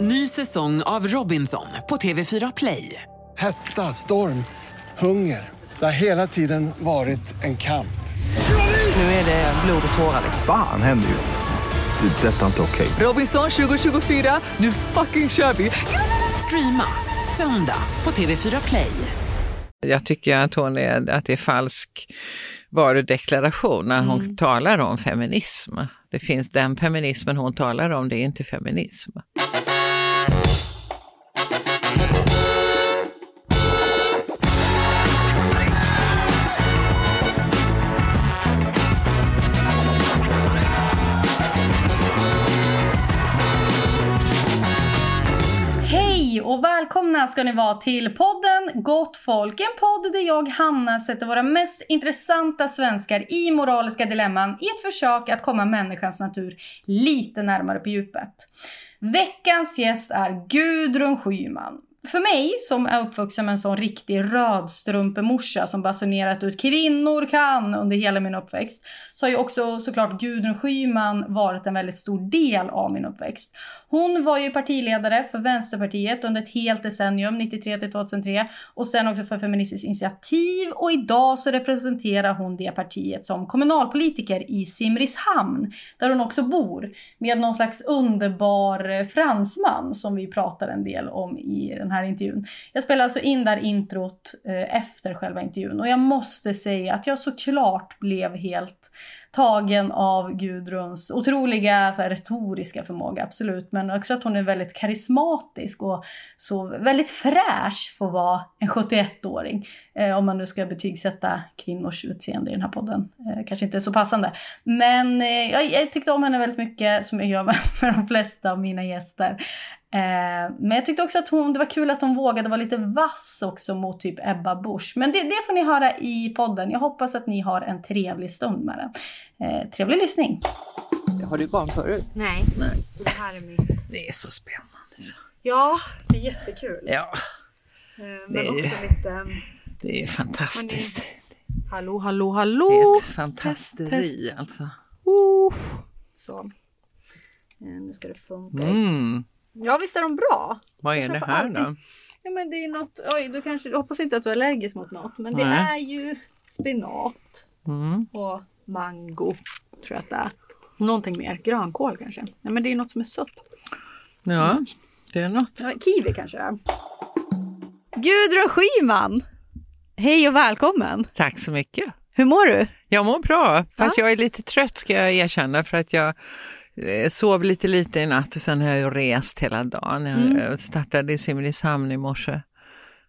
Ny säsong av Robinson på TV4 Play. Hetta, storm, hunger. Det har hela tiden varit en kamp. Nu är det blod och tårar. Fan händer just nu. Det. är Detta är inte okej. Robinson 2024, nu fucking kör vi! Streama söndag på TV4 Play. Jag tycker att, hon är, att det är falsk varudeklaration när hon Mm. talar om feminism. Det finns den feminismen hon talar om, det är inte feminism. Hej och välkomna ska ni vara till podden Gott folk. En podd där jag, Hanna, sätter våra mest intressanta svenskar i moraliska dilemman i ett försök att komma människans natur lite närmare på djupet. Veckans gäst är Gudrun Schyman. För mig som är uppvuxen med en sån riktig rödstrumpemorsa som basunerat ut kvinnor kan under hela min uppväxt så har ju också såklart Gudrun Schyman varit en väldigt stor del av min uppväxt. Hon var ju partiledare för Vänsterpartiet under ett helt decennium, 93 till 2003 och sen också för Feministiskt initiativ och idag så representerar hon det partiet som kommunalpolitiker i Simrishamn där hon också bor med någon slags underbar eh, fransman som vi pratar en del om i den här intervjun. Jag spelar alltså in där introt eh, efter själva intervjun och jag måste säga att jag såklart blev helt tagen av Gudruns otroliga så här, retoriska förmåga, absolut. Men också att hon är väldigt karismatisk och så väldigt fräsch för att vara en 71-åring. Eh, om man nu ska betygsätta kvinnors utseende i den här podden. Eh, kanske inte är så passande. Men eh, jag, jag tyckte om henne väldigt mycket, som jag gör med, med de flesta av mina gäster. Eh, men jag tyckte också att hon, det var kul att hon vågade vara lite vass också mot typ Ebba Busch. Men det, det får ni höra i podden. Jag hoppas att ni har en trevlig stund med den. Eh, trevlig lyssning. Har du barn förut? Nej. Nej. Så det här är mitt. Det är så spännande. så. Ja, det är jättekul. Ja, Eh, det Men är- också lite... det är fantastiskt. Hallå, hallå, Det är hallå! ett fantasteri alltså. Oh. Så. Eh, Nu ska det funka. Mm. Ja, visst är de bra? Vad är det här alltid- då? Ja, men det är något... Oj, du kanske... Jag hoppas inte att du är allergisk mot något. Men det Nej. är ju spinat Mm. och mango. Tror jag att det är. Någonting mer. Grönkål kanske. Nej, men det är något som är sött. Ja, det är något. Ja, kiwi kanske det är. Gudrun Schyman! Hej och välkommen! Tack så mycket. Hur mår du? Jag mår bra, fast jag är lite trött ska jag erkänna för att jag sov lite lite i natt och sen har jag ju rest hela dagen. Jag Mm. eh, startade i Simrishamn i morse.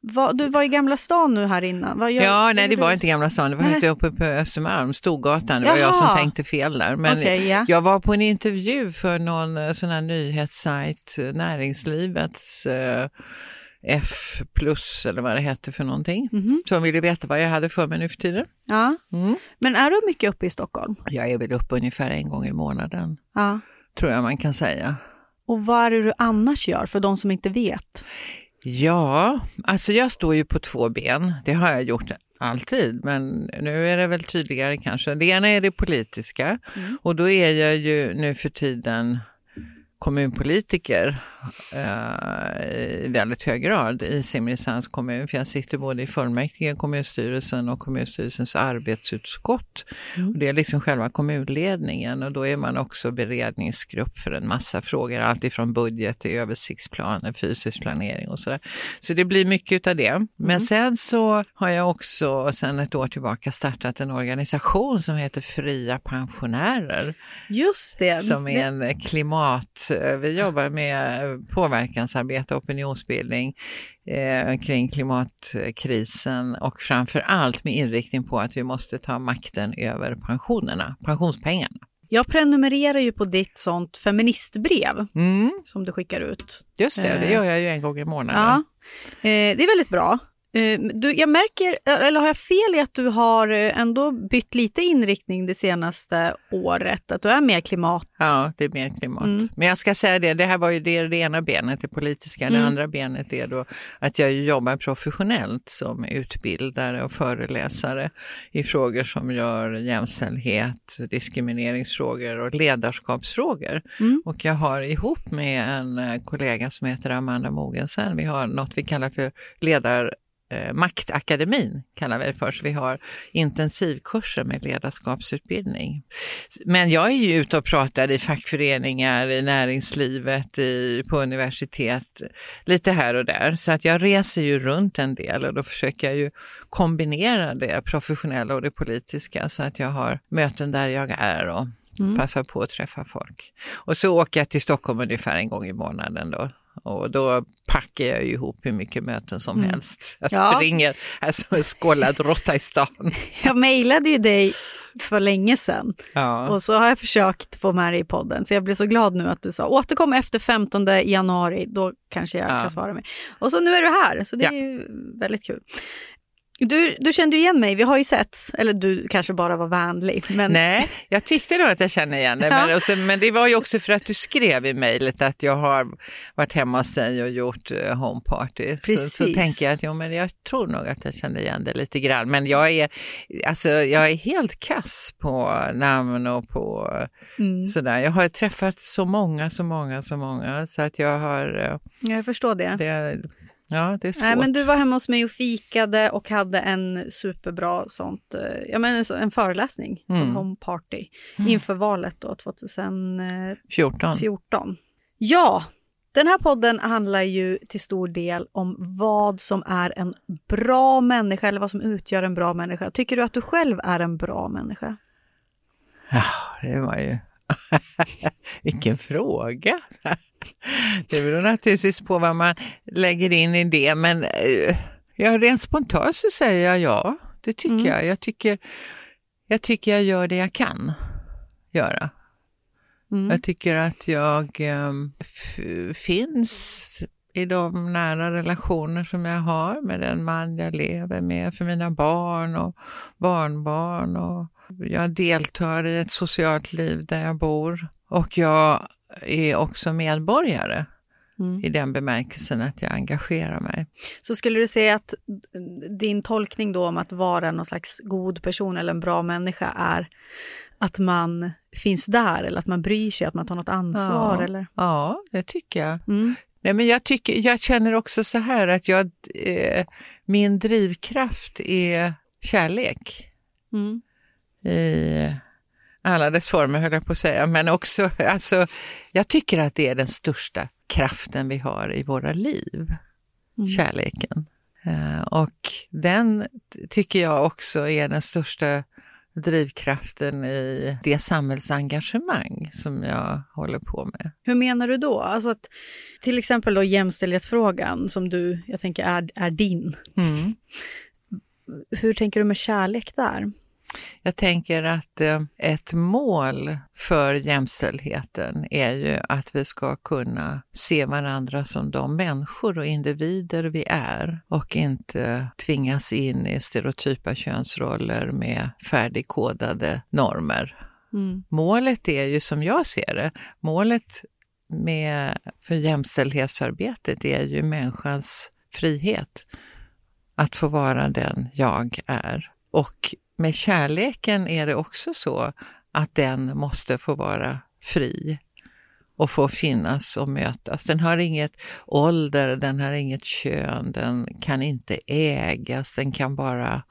Va, du var i Gamla stan nu här innan. Vad gör, Ja, nej det gjorde var du? inte Gamla stan, det var högt uppe på Östermalm, Storgatan. Det var jag Jaha. som tänkte fel där. Men Okej, ja. jag var på en intervju för någon eh, sån här nyhetssajt, eh, Näringslivets eh, F plus eller vad det heter för någonting. Mhm. Som ville veta vad jag hade för mig nu för tiden. Ja. Mm. Men är du mycket uppe i Stockholm? Jag är väl uppe ungefär en gång i månaden, Ja. tror jag man kan säga. Och vad är det du annars gör för de som inte vet? Ja, alltså jag står ju på två ben. Det har jag gjort alltid, men nu är det väl tydligare kanske. Det ena är det politiska och då är jag ju nu för tiden kommunpolitiker eh, i väldigt hög grad i Simrishamns kommun. För jag sitter både i fullmäktige, kommunstyrelsen och kommunstyrelsens arbetsutskott. Och det är liksom själva kommunledningen och då är man också beredningsgrupp för en massa frågor. Allt ifrån budget till översiktsplaner, fysisk planering och sådär. Så det blir mycket av det. Men sen så har jag också sedan ett år tillbaka startat en organisation som heter Fria pensionärer Just det. som är en klimat... Vi jobbar med påverkansarbete och opinionsbildning eh, kring klimatkrisen och framför allt med inriktning på att vi måste ta makten över pensionerna, pensionspengarna. Jag prenumererar ju på ditt sånt feministbrev Mm, som du skickar ut. just det, det Eh. gör jag ju en gång i månaden. Ja. Eh, det är väldigt bra. Eh, Du, jag märker, eller har jag fel i att du har eh, ändå bytt lite inriktning det senaste året? Att du är mer klimat... Ja, det är mer klimat. Mm. Men jag ska säga det, det här var ju det, det ena benet, det politiska. Det Mm. andra benet är då att jag jobbar professionellt som utbildare och föreläsare i frågor som rör jämställdhet, diskrimineringsfrågor och ledarskapsfrågor. Mm. Och jag har ihop med en eh, kollega som heter Amanda Mogensen, vi har något vi kallar för ledar eh, Maktakademin kallar vi det för, så vi har intensivkurser med ledarskapsutbildning. Men jag är ju ute och pratar i fackföreningar, i näringslivet, i, på universitet, lite här och där. Så att jag reser ju runt en del och då försöker jag ju kombinera det professionella och det politiska så att jag har möten där jag är och Mm. passar på att träffa folk. Och så åker jag till Stockholm ungefär en gång i månaden då. Och då packar jag ihop hur mycket möten som Mm. helst. Jag Ja. springer här som en skållad råtta i stan. Jag mejlade ju dig för länge sedan Ja. och så har jag försökt få med dig i podden. Så jag blir så glad nu att du sa återkom efter 15 januari, då kanske jag Ja. kan svara mer. Och så nu är du här, så det är ju väldigt kul. Du, du kände igen mig, vi har ju sett, eller du kanske bara var vänlig. Men Nej, jag tyckte nog att jag kände igen det. Men, Ja. så, men det var ju också för att du skrev i mejlet att jag har varit hemma hos dig och gjort uh, homeparty. Så, så tänker jag att jo, men jag tror nog att jag kände igen det lite grann. Men jag är, alltså, jag är helt kass på namn och på mm, sådär. Jag har träffat så många, så många, så många. Så att jag har, eh, jag förstår det. det, ja det är svårt. Nej, men du var hemma hos mig och fikade och hade en superbra sånt, eh, jag menar, så- en föreläsning, Mm. som home party, inför valet då 2014. 14. Ja, den här podden handlar ju till stor del om vad som är en bra människa eller vad som utgör en bra människa. Tycker du att du själv är en bra människa? Ja, det var ju... Vilken fråga! Det beror naturligtvis på vad man lägger in i det, men eh, ja, rent spontant så säger jag ja. Det tycker Mm. jag. Jag tycker, jag tycker jag gör det jag kan göra. Mm. Jag tycker att jag eh, f- finns i de nära relationer som jag har med den man jag lever med, för mina barn och barnbarn. Och jag deltar i ett socialt liv där jag bor och jag är också medborgare Mm. i den bemärkelsen att jag engagerar mig. Så skulle du säga att din tolkning då om att vara någon slags god person eller en bra människa är att man finns där eller att man bryr sig, att man tar något ansvar? Ja. Eller? Ja, det tycker jag. Mm. Nej, men jag, tycker, jag känner också så här att jag, eh, min drivkraft är kärlek. Mm. i alla dess former höll jag på att säga, men också, alltså, jag tycker att det är den största kraften vi har i våra liv, Mm. kärleken. Eh, och den tycker jag också är den största drivkraften i det samhällsengagemang som jag håller på med. Hur menar du då? Alltså att, till exempel då jämställdhetsfrågan som du, jag tänker, är, är din. Mm. Hur tänker du med kärlek där? Jag tänker att eh, ett mål för jämställdheten är ju att vi ska kunna se varandra som de människor och individer vi är och inte tvingas in i stereotypa könsroller med färdigkodade normer. Mm. Målet är ju som jag ser det, målet med, för jämställdhetsarbetet är ju människans frihet att få vara den jag är. Och med kärleken är det också så att den måste få vara fri och få finnas och mötas. Den har inget ålder, den har inget kön, den kan inte ägas, den kan bara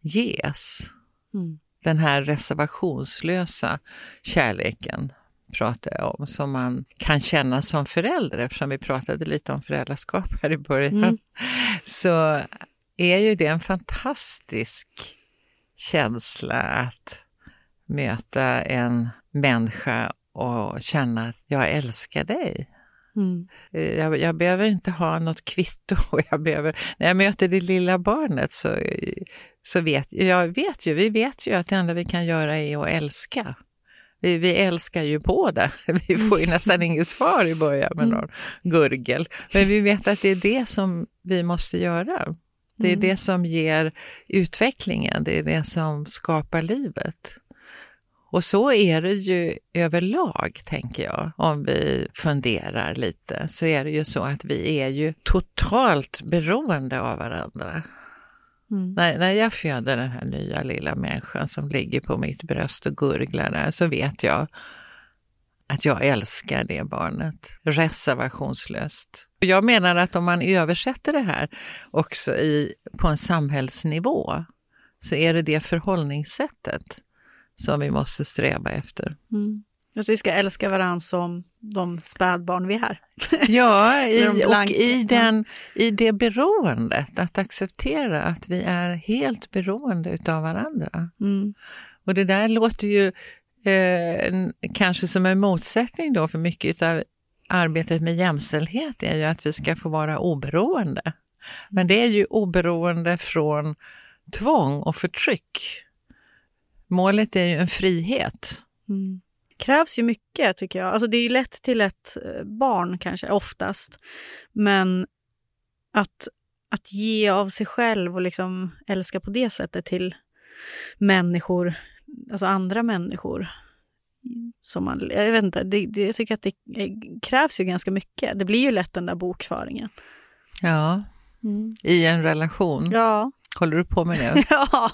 ges. Mm. Den här reservationslösa kärleken pratar jag om, som man kan känna som förälder, eftersom vi pratade lite om föräldraskap här i början. Mm. Så är ju det en fantastisk känsla att möta en människa och känna att jag älskar dig. Mm. Eh, Jag, jag behöver inte ha något kvitto. Jag behöver, när jag möter det lilla barnet så, så vet jag vet ju, vi vet ju att det enda vi kan göra är att älska. Vi, vi älskar ju båda. Vi får ju nästan inget svar i början med någon gurgel. Men vi vet att det är det som vi måste göra. Det är Mm. det som ger utvecklingen, det är det som skapar livet. Och så är det ju överlag, tänker jag, om vi funderar lite, så är det ju så att vi är ju totalt beroende av varandra. Mm. När, när jag föder den här nya lilla människan som ligger på mitt bröst och gurglar där så vet jag att jag älskar det barnet reservationslöst. Jag menar att om man översätter det här också i, på en samhällsnivå så är det det förhållningssättet som vi måste sträva efter. Mm. Att vi ska älska varandra som de spädbarn vi är. Ja, i, och i, den, i det beroendet, att acceptera att vi är helt beroende utav varandra. Mm. Och det där låter ju eh, kanske som en motsättning då för mycket av arbetet med jämställdhet är ju att vi ska få vara oberoende. Men det är ju oberoende från tvång och förtryck. Målet är ju en frihet. Mm. krävs ju mycket tycker jag. Alltså det är ju lätt till ett eh, barn kanske, oftast. Men att, att ge av sig själv och liksom älska på det sättet till människor, alltså andra människor. Som man, jag vet inte, det, det, jag tycker att det krävs ju ganska mycket. Det blir ju lätt den där bokföringen. Ja, i en relation. Ja. Håller du på med det? ja,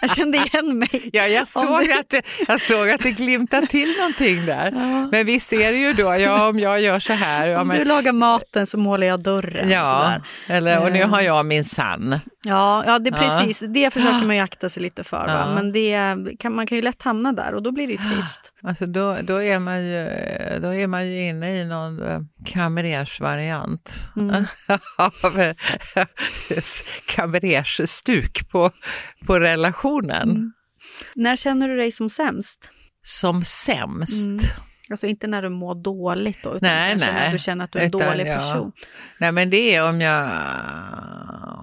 jag kände igen mig. Ja, jag såg, det- att det, jag såg att det glimtade till någonting där. Ja. Men visst är det ju då, ja om jag gör så här. Ja, Om du men, lagar maten så målar jag dörren. ja eller och nu Eh. har jag min sann. Ja, ja, det är Ja. precis. Det försöker man ju akta sig lite för. Ja. Men det kan, man kan ju lätt hamna där och då blir det ju trist. Alltså då, då, är man ju, då är man ju inne i någon eh, kamrersvariant Mm. av kamrersstuk på, på relationen. Mm. När känner du dig som sämst? Som sämst. Mm. Alltså inte när du mår dåligt då, utan Nej, kanske nej. när du känner att du är en Utan, dålig ja. person. Nej men det är om jag,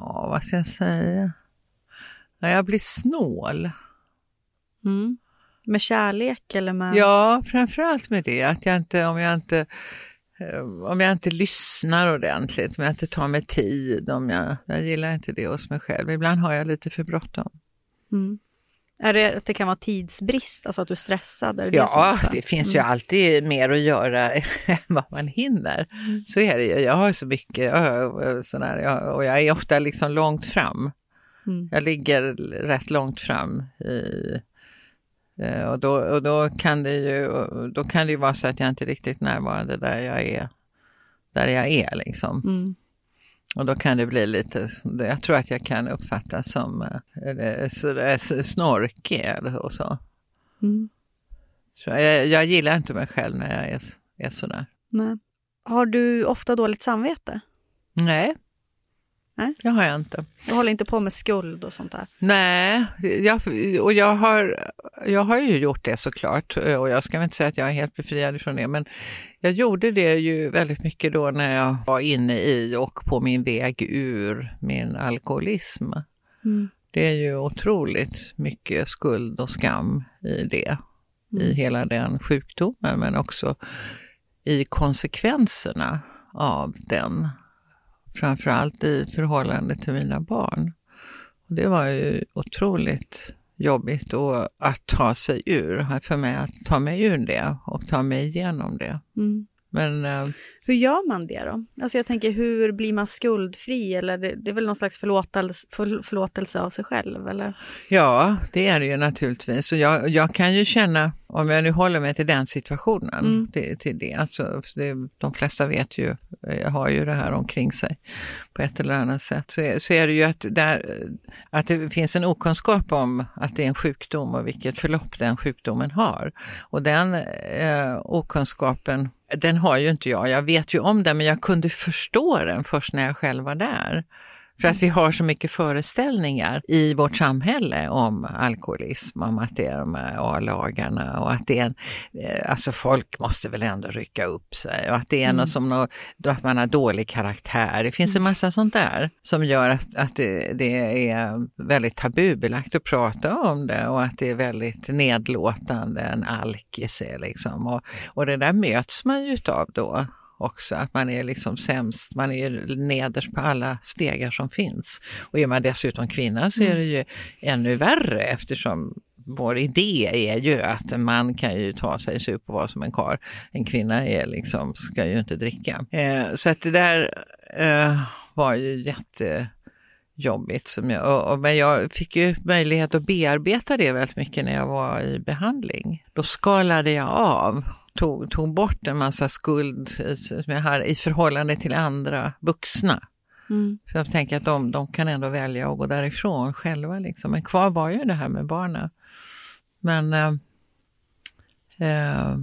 åh, vad ska jag säga, när jag blir snål. Mm. Med kärlek eller med... Ja, framförallt med det, att jag inte, om jag inte eh, om jag inte lyssnar ordentligt, om jag inte tar mig tid, om jag, jag gillar inte det hos mig själv. Ibland har jag lite för bråttom. Mm. Är det att det kan vara tidsbrist, alltså att du är stressad? Är det det Ja, ofta- det finns ju alltid mer att göra än vad man hinner. Så är det ju. Jag har så mycket har, sån här, och jag är ofta liksom långt fram. Mm. Jag ligger rätt långt fram. I, eh, och då, och då, kan det ju, då kan det ju vara så att jag inte är riktigt närvarande där jag är. Där jag är liksom. Mm. Och då kan det bli lite, jag tror att jag kan uppfattas som eh, eller snorkig eller och så. Mm. så jag, jag gillar inte mig själv när jag är, är sådär. Nej. Har du ofta dåligt samvete? Nej, Nej. det har jag inte. Du håller inte på med skuld och sånt där? Nej, jag, och jag har, jag har ju gjort det såklart och jag ska väl inte säga att jag är helt befriad från det men jag gjorde det ju väldigt mycket då när jag var inne i och på min väg ur min alkoholism. Mm. Det är ju otroligt mycket skuld och skam i det, i Mm. hela den sjukdomen men också i konsekvenserna av den. Framförallt i förhållande till mina barn. Och det var ju otroligt jobbigt och att ta sig ur, för mig att ta mig ur det och ta mig igenom det. Mm. Men eh, Hur gör man det då? Alltså jag tänker, hur blir man skuldfri? Eller det, det är väl någon slags förlåtelse, för, förlåtelse av sig själv? Eller? ja, det är det ju naturligtvis. Och jag, jag kan ju känna, om jag nu håller mig till den situationen, Mm. till, till det, alltså, det, de flesta vet ju, jag har ju det här omkring sig på ett eller annat sätt, så är, så är det ju att, där, att det finns en okunskap om att det är en sjukdom och vilket förlopp den sjukdomen har. Och den eh, okunskapen, den har ju inte jag. Jag vet ju om den, men jag kunde förstå den först när jag själv var där. För att vi har så mycket föreställningar i vårt samhälle om alkoholism, om att det är de här A-lagarna och att det är en, eh, alltså folk måste väl ändå rycka upp sig och att det är något som något, att man har dålig karaktär. Det finns en massa sånt där som gör att, att det, det är väldigt tabubelagt att prata om det och att det är väldigt nedlåtande, en alkis är liksom. Och, och det där möts man ju utav då. Också, att man är liksom sämst, man är nederst på alla stegar som finns. Och är man dessutom kvinna så är det ju ännu värre eftersom vår idé är ju att en man kan ju ta sig sup och vara som en kar. En kvinna är liksom, ska ju inte dricka. Eh, så att det där eh, var ju jättejobbigt. Som jag, och, och, men jag fick ju möjlighet att bearbeta det väldigt mycket när jag var i behandling. Då skalade jag av tog, tog bort en massa skuld som jag hade i förhållande till andra vuxna. Mm. För jag tänker att de, de kan ändå välja att gå därifrån själva. Liksom. Men kvar var ju det här med barnen. Men eh, eh,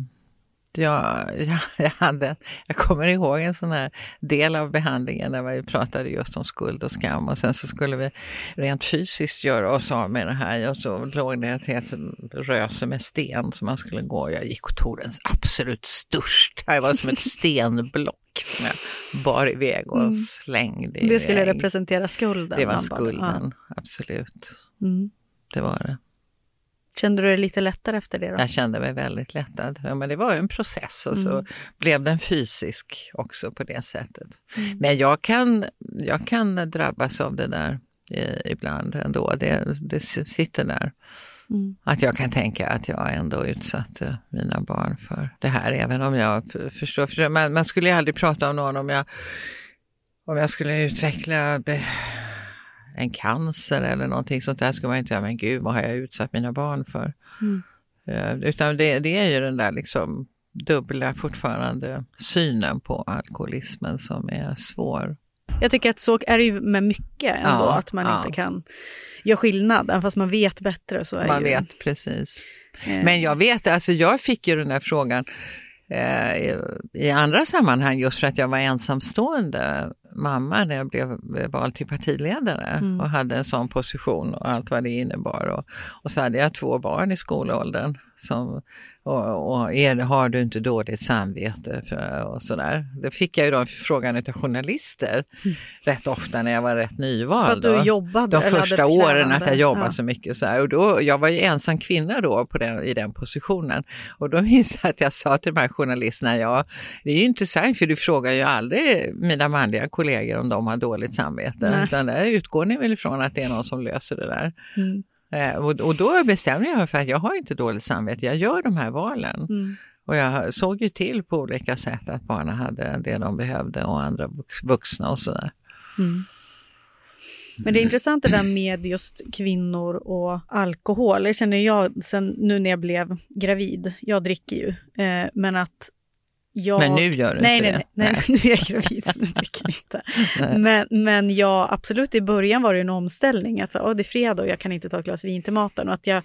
jag, jag, hade, jag kommer ihåg en sån här del av behandlingen där vi pratade just om skuld och skam och sen så skulle vi rent fysiskt göra oss av med det här och så låg det ett helt röse med sten som man skulle gå. Jag gick och tog den absolut största, det var som ett stenblock som jag bar iväg och Mm. slängde Det skulle iväg. representera skulden. Det var man bara- skulden, absolut. Ja. Mm. Det var det. Kände du dig lite lättare efter det? Då? Jag kände mig väldigt lättad. Ja, men det var en process och så Mm. blev den fysisk också på det sättet. Mm. Men jag kan, jag kan drabbas av det där eh, ibland ändå. Det, det sitter där. Mm. Att jag kan tänka att jag ändå utsatte mina barn för det här, även om jag förstår. För man, man skulle ju aldrig prata om någon om jag, om jag skulle utveckla en cancer eller någonting sånt där. skulle man inte säga, men gud, vad har jag utsatt mina barn för? Mm. Eh, Utan det, det är ju den där liksom dubbla fortfarande synen på alkoholismen som är svår. Jag tycker att så är det ju med mycket ändå, Ja, att man ja. inte kan göra skillnad. Även fast man vet bättre så är Man ju... vet precis. eh, Men jag vet, alltså jag fick ju den där frågan eh, i andra sammanhang just för att jag var ensamstående mamma när jag blev vald till partiledare Mm. och hade en sån position och allt vad det innebar. Och, och så hade jag två barn i skolåldern. Som, och, och är, har du inte dåligt samvete för, och sådär. Det fick jag ju då frågan av journalister rätt ofta när jag var rätt nyvald. Mm. För att du jobbade, de första åren att jag jobbade ja. så mycket. Så här. Och då, jag var ju ensam kvinna då på den, i den positionen. Och då minns jag att jag sa till de här journalisterna, ja det är ju intressant för du frågar ju aldrig mina manliga kollegor om de har dåligt samvete. Nej. Utan där utgår ni väl ifrån att det är någon som löser det där. Mm. Eh, och, och då bestämde jag mig för att jag har inte dåligt samvete, jag gör de här valen. Mm. Och jag såg ju till på olika sätt att barnen hade det de behövde och andra vux- vuxna och sådär. Mm. Men det är intressant det där med just kvinnor och alkohol. Det känner jag sen nu när jag blev gravid. Jag dricker ju, eh, men att jag... Men nu gör du nej, inte nej, det. nej, nej, nu är jag gravid så nu dricker jag inte. Men, men jag, absolut i början var det en omställning. Att så, "Åh, det är fredag och jag kan inte ta ett glas vin till maten. Och att jag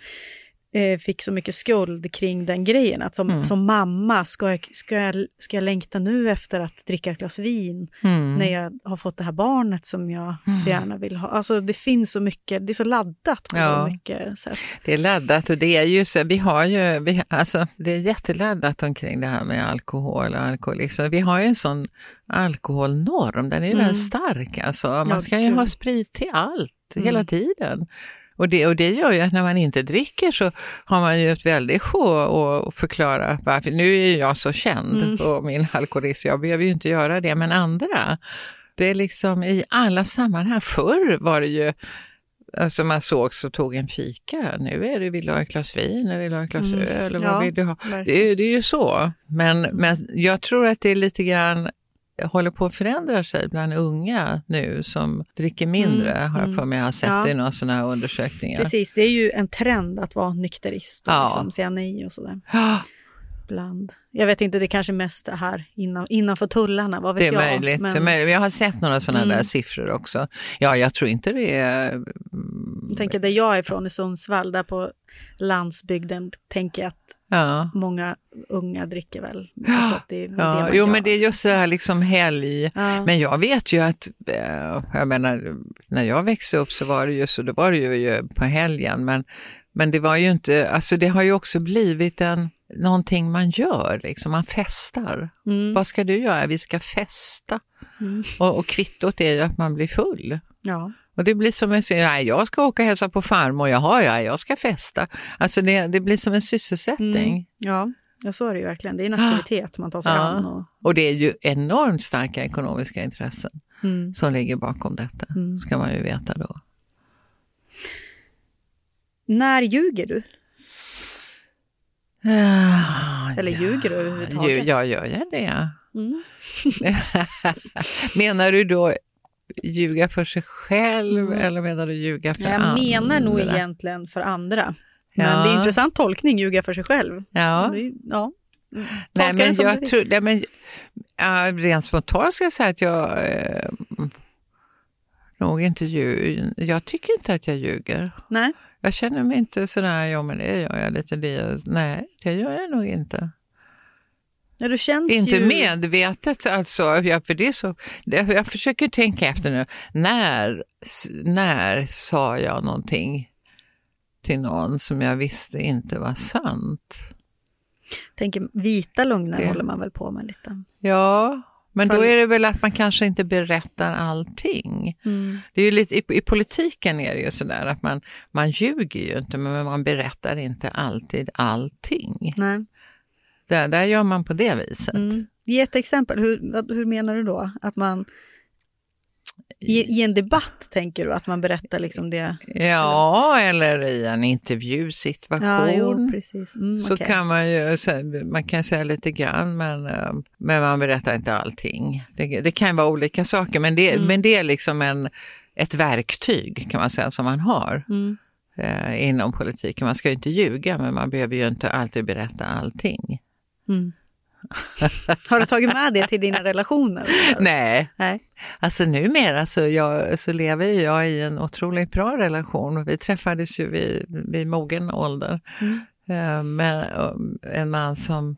eh, fick så mycket skuld kring den grejen. Att som, Mm. som mamma, ska jag, ska, jag, ska jag längta nu efter att dricka ett glas vin? Mm. när jag har fått det här barnet som jag så gärna vill ha. Alltså det finns så mycket, det är så laddat på Ja. så mycket sätt. Det är laddat och det är ju så, vi har ju, vi, alltså det är jätteladdat omkring det här med alkohol och alkoholism. Vi har ju en sån alkoholnorm, den är ju Mm. väldigt stark alltså. Man ska ju ha sprit till allt, Mm. hela tiden. Och det, och det gör ju att när man inte dricker så har man ju ett väldigt sjå att förklara varför. Nu är ju jag så känd Mm. på min alkoholism, jag behöver ju inte göra det, men andra. Det är liksom i alla sammanhang. Förr var det ju Alltså man såg så tog en fika. Nu är det, vill du ha ett glas vin, eller vill du ha ett glas Mm. öl, eller Ja, vad vill du ha? Det är, det är ju så. Men, men jag tror att det är lite grann håller på att förändra sig bland unga nu som dricker mindre, Mm, har jag mm. för mig jag har sett Ja. i några sådana här undersökningar. Precis, det är ju en trend att vara nykterist och Ja. liksom säga nej och sådär. Ja, Ibland. Jag vet inte, det är kanske mest det här innan, innanför tullarna, vad vet det är jag. möjligt. Men Det är möjligt. Jag har sett några sådana Mm. där siffror också. Ja, jag tror inte det är... mm, jag tänker där jag är ifrån i Sundsvall, där på landsbygden, tänker jag att Ja. många unga dricker väl. Ja. Så det är Ja, det man jo, gör. men det är just det här liksom helg. Ja. Men jag vet ju att, eh, jag menar, när jag växte upp så var det ju så, då var det ju på helgen, men, men det var ju inte, alltså det har ju också blivit en, någonting man gör, liksom, man festar. Mm. Vad ska du göra? Vi ska festa. Mm. Och, och kvittot är ju att man blir full. Ja. Och det blir som en, nej, jag ska åka och hälsa på farmor, jaha, ja, jag ska festa. Alltså det, det blir som en sysselsättning. Mm. ja. Ja, så är det ju verkligen. Det är en aktivitet man tar sig Ja. an. Och, Och det är ju enormt starka ekonomiska intressen mm. som ligger bakom detta, Mm. ska man ju veta då. När ljuger du? Ah, Eller ljuger du överhuvudtaget? Ja, gör jag det? Mm. menar du då ljuga för sig själv Mm. eller menar du ljuga för Jag andra? menar nog egentligen för andra. Men Ja. det är en intressant tolkning, ljuga för sig själv. Ja. Är- ja. Mm. Nej, men jag tror, nej, men, ja, rent spontant ska jag säga att jag eh, nog inte ljuger. Jag tycker inte att jag ljuger. Nej. Jag känner mig inte sådär, ja men det gör jag lite det. Nej, det gör jag nog inte. Ja, Inte ju... medvetet alltså, ja, för det är så, jag försöker tänka efter nu, när, när sa jag någonting till någon som jag visste inte var sant? Tänker, vita lögner Det- håller man väl på med lite. Ja, men då är det väl att man kanske inte berättar allting. Mm. Det är ju lite, i, I politiken är det ju sådär att man, man ljuger ju inte, men man berättar inte alltid allting. Nej. Där, där gör man på det viset. Mm. Ge ett exempel. Hur, hur menar du då? Att man... I, I en debatt tänker du att man berättar liksom det? Ja, eller i en intervjusituation. Ja, jo, precis. Mm, så okej. kan man ju man kan säga lite grann, men, eh, men man berättar inte allting. Det, det kan vara olika saker, men det, Mm. men det är liksom en, ett verktyg kan man säga som man har Mm. eh, inom politiken. Man ska ju inte ljuga, men man behöver ju inte alltid berätta allting. Mm. Har du tagit med det till dina relationer? Nej, Nej. alltså numera så, jag, så lever jag i en otroligt bra relation. Vi träffades ju vid, vid mogen ålder. Mm. Eh, Men eh, en man som,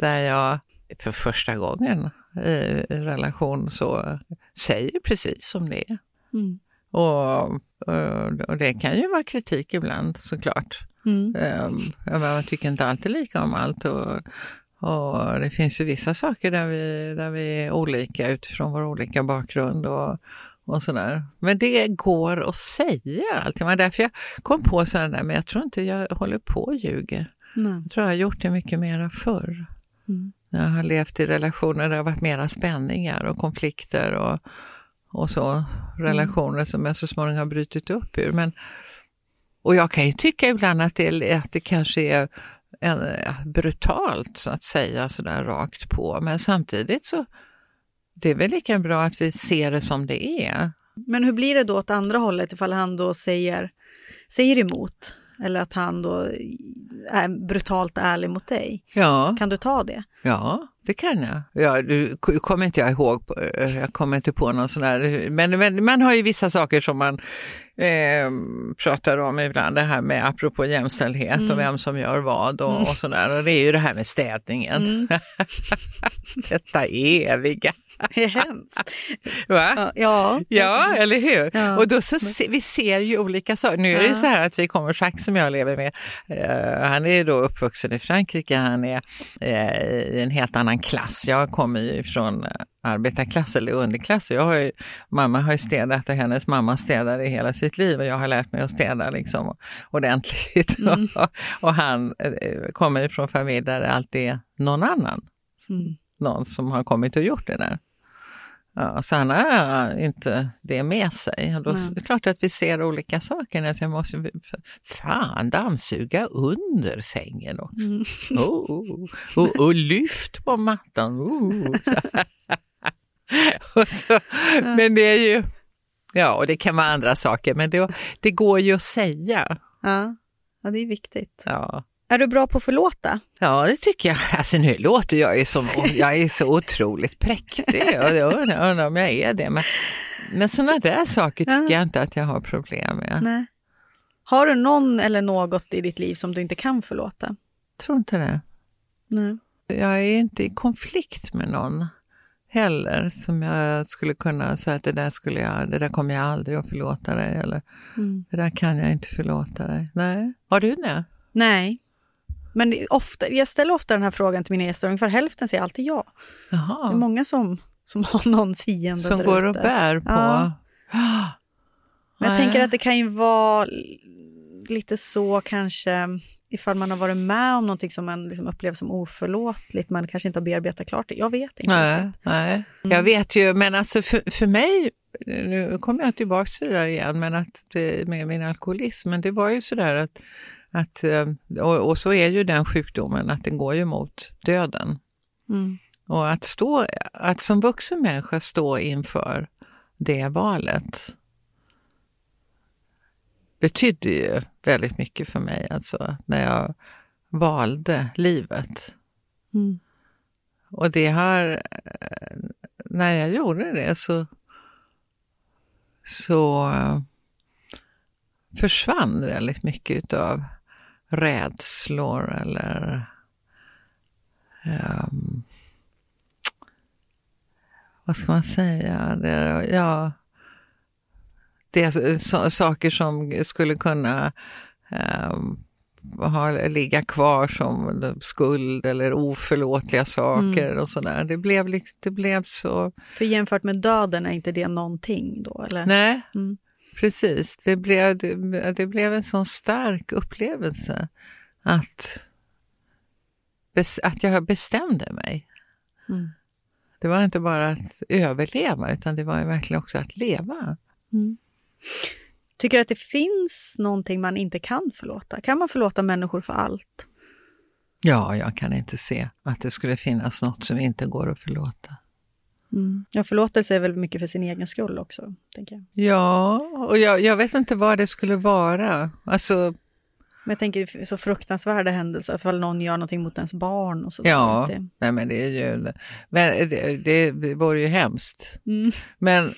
där jag för första gången i relation så säger precis som det är. Mm. Och, och, och det kan ju vara kritik ibland såklart. Mm. Um, man tycker inte alltid lika om allt. Och, och det finns ju vissa saker där vi, där vi är olika utifrån vår olika bakgrund och, och sådär. Men det går att säga allting. Det var därför jag kom på sådär där, men jag tror inte jag håller på och ljuger. Nej. Jag tror jag har gjort det mycket mera förr. Mm. Jag har levt i relationer där det har varit mera spänningar och konflikter och, och så. Relationer som jag så småningom har brutit upp ur. Men, och jag kan ju tycka ibland att det, att det kanske är brutalt så att säga sådär rakt på. Men samtidigt så det är väl lika bra att vi ser det som det är. Men hur blir det då åt andra hållet ifall han då säger, säger emot? Eller att han då är brutalt ärlig mot dig? Ja. Kan du ta det? Ja, det kan jag. Ja, du kommer inte jag ihåg, eh, jag kommer inte på någon sån där, men, men man har ju vissa saker som man eh, pratar om ibland, det här med apropå jämställdhet och vem som gör vad och, och sådär. Och det är ju det här med städningen. Detta eviga. Det är hemskt. Va? Ja, ja. Eller hur? Ja. Och då så se, vi ser ju olika saker. Nu är det ju så här att vi kommer, Jacques som jag lever med, eh, han är då uppvuxen i Frankrike, han är eh, i en helt annan klass. Jag kommer ju från eh, arbetarklass eller underklass. Jag har ju, mamma har ju städat och hennes mamma städade hela sitt liv och jag har lärt mig att städa liksom ordentligt. Mm. och han eh, kommer från familj där det alltid är någon annan Mm. någon som har kommit och gjort det där. Ja, så han har inte det med sig. Och då är det klart att vi ser olika saker. Alltså jag måste, fan, dammsuga under sängen också. Mm. Oh, och, och lyft på mattan. Oh. Så. så, men det är ju, ja, och det kan vara andra saker, men det, det går ju att säga. Ja. ja, det är viktigt. Ja. Är du bra på att förlåta? Ja, det tycker jag. Alltså nu låter jag ju som, jag är så otroligt präktig och jag undrar, om jag är det. Men, men sådana där saker tycker Ja. jag inte att jag har problem med. Nej. Har du någon eller något i ditt liv som du inte kan förlåta? Jag tror inte det. Nej. Jag är inte i konflikt med någon heller som jag skulle kunna säga att det där, skulle jag, det där kommer jag aldrig att förlåta dig eller Mm. det där kan jag inte förlåta dig. Nej, har du det? Nej. Men ofta, jag ställer ofta den här frågan till mina gäster, ungefär hälften säger alltid ja. Det är Jaha, många som, som har någon fiende som går och bär på. Ja. Men jag tänker att det kan ju vara lite så kanske ifall man har varit med om någonting som man liksom upplever som oförlåtligt, man kanske inte har bearbetat klart det. Jag vet inte. Nej, riktigt. nej. jag vet ju, men alltså för, för mig, nu kommer jag tillbaka till det där igen, men att det, med min alkoholism, men det var ju sådär att, att eh, och, och så är ju den sjukdomen, att den går ju mot döden. Mm. Och att, stå, att som vuxen människa stå inför det valet betydde ju väldigt mycket för mig, alltså när jag valde livet. Mm. Och det har, när jag gjorde det så, så eh, försvann väldigt mycket av rädslor eller ehm, vad ska man säga? Det, ja, det är så, saker som skulle kunna ehm, ha, ligga kvar som skuld eller oförlåtliga saker och sådär. Det blev, det blev så... För jämfört med döden är inte det någonting då? Eller? Nej, Mm. Precis. Det blev, det, det blev en sån stark upplevelse att, att jag bestämde mig. Mm. Det var inte bara att överleva, utan det var verkligen också att leva. Tycker du att det finns någonting man inte kan förlåta? Kan man förlåta människor för allt? Ja, jag kan inte se att det skulle finnas något som inte går att förlåta. Mm. Ja, förlåtelse är väl mycket för sin egen skull också, tänker jag. Ja, och jag, jag vet inte vad det skulle vara. Alltså, Men jag tänker så fruktansvärda händelser, ifall någon gör någonting mot ens barn och så. ja, Det, nej men det är ju, men det, det vore ju hemskt. mm. Men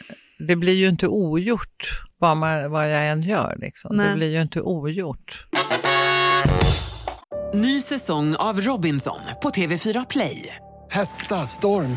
det blir ju inte ogjort vad, man, vad jag än gör. Liksom. Det blir ju inte ogjort. Ny säsong av Robinson på TV4 Play. Hetta, storm,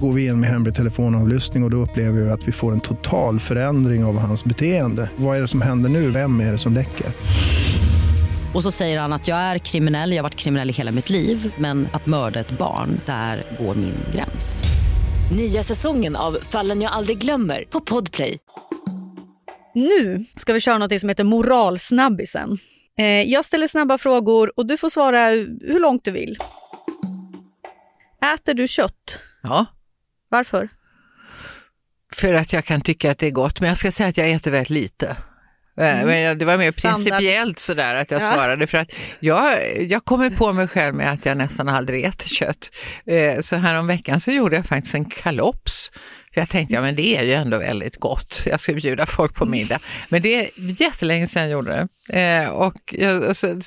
Går vi in med hemlig telefonavlyssning och, och då upplever vi att vi får en total förändring av hans beteende. Vad är det som händer nu? Vem är det som läcker? Och så säger han att jag är kriminell, jag har varit kriminell i hela mitt liv men att mörda ett barn, där går min gräns. Nya säsongen av Fallen jag aldrig glömmer på Podplay. Nu ska vi köra något som heter moralsnabbisen. Eh, jag ställer snabba frågor och du får svara hur långt du vill. Äter du kött? Ja, Varför? för att jag kan tycka att det är gott. Men jag ska säga att jag äter väldigt lite. Eh, Men jag- det var mer Standard. principiellt sådär att jag Ja. svarade för att jag, jag kommer på mig själv med att jag nästan aldrig äter kött. Eh, Så här om veckan så gjorde jag faktiskt en kalops. Jag tänkte, ja men det är ju ändå väldigt gott. Jag ska bjuda folk på middag. Men det är jättelänge sedan jag gjorde det. Eh, Och, och, så,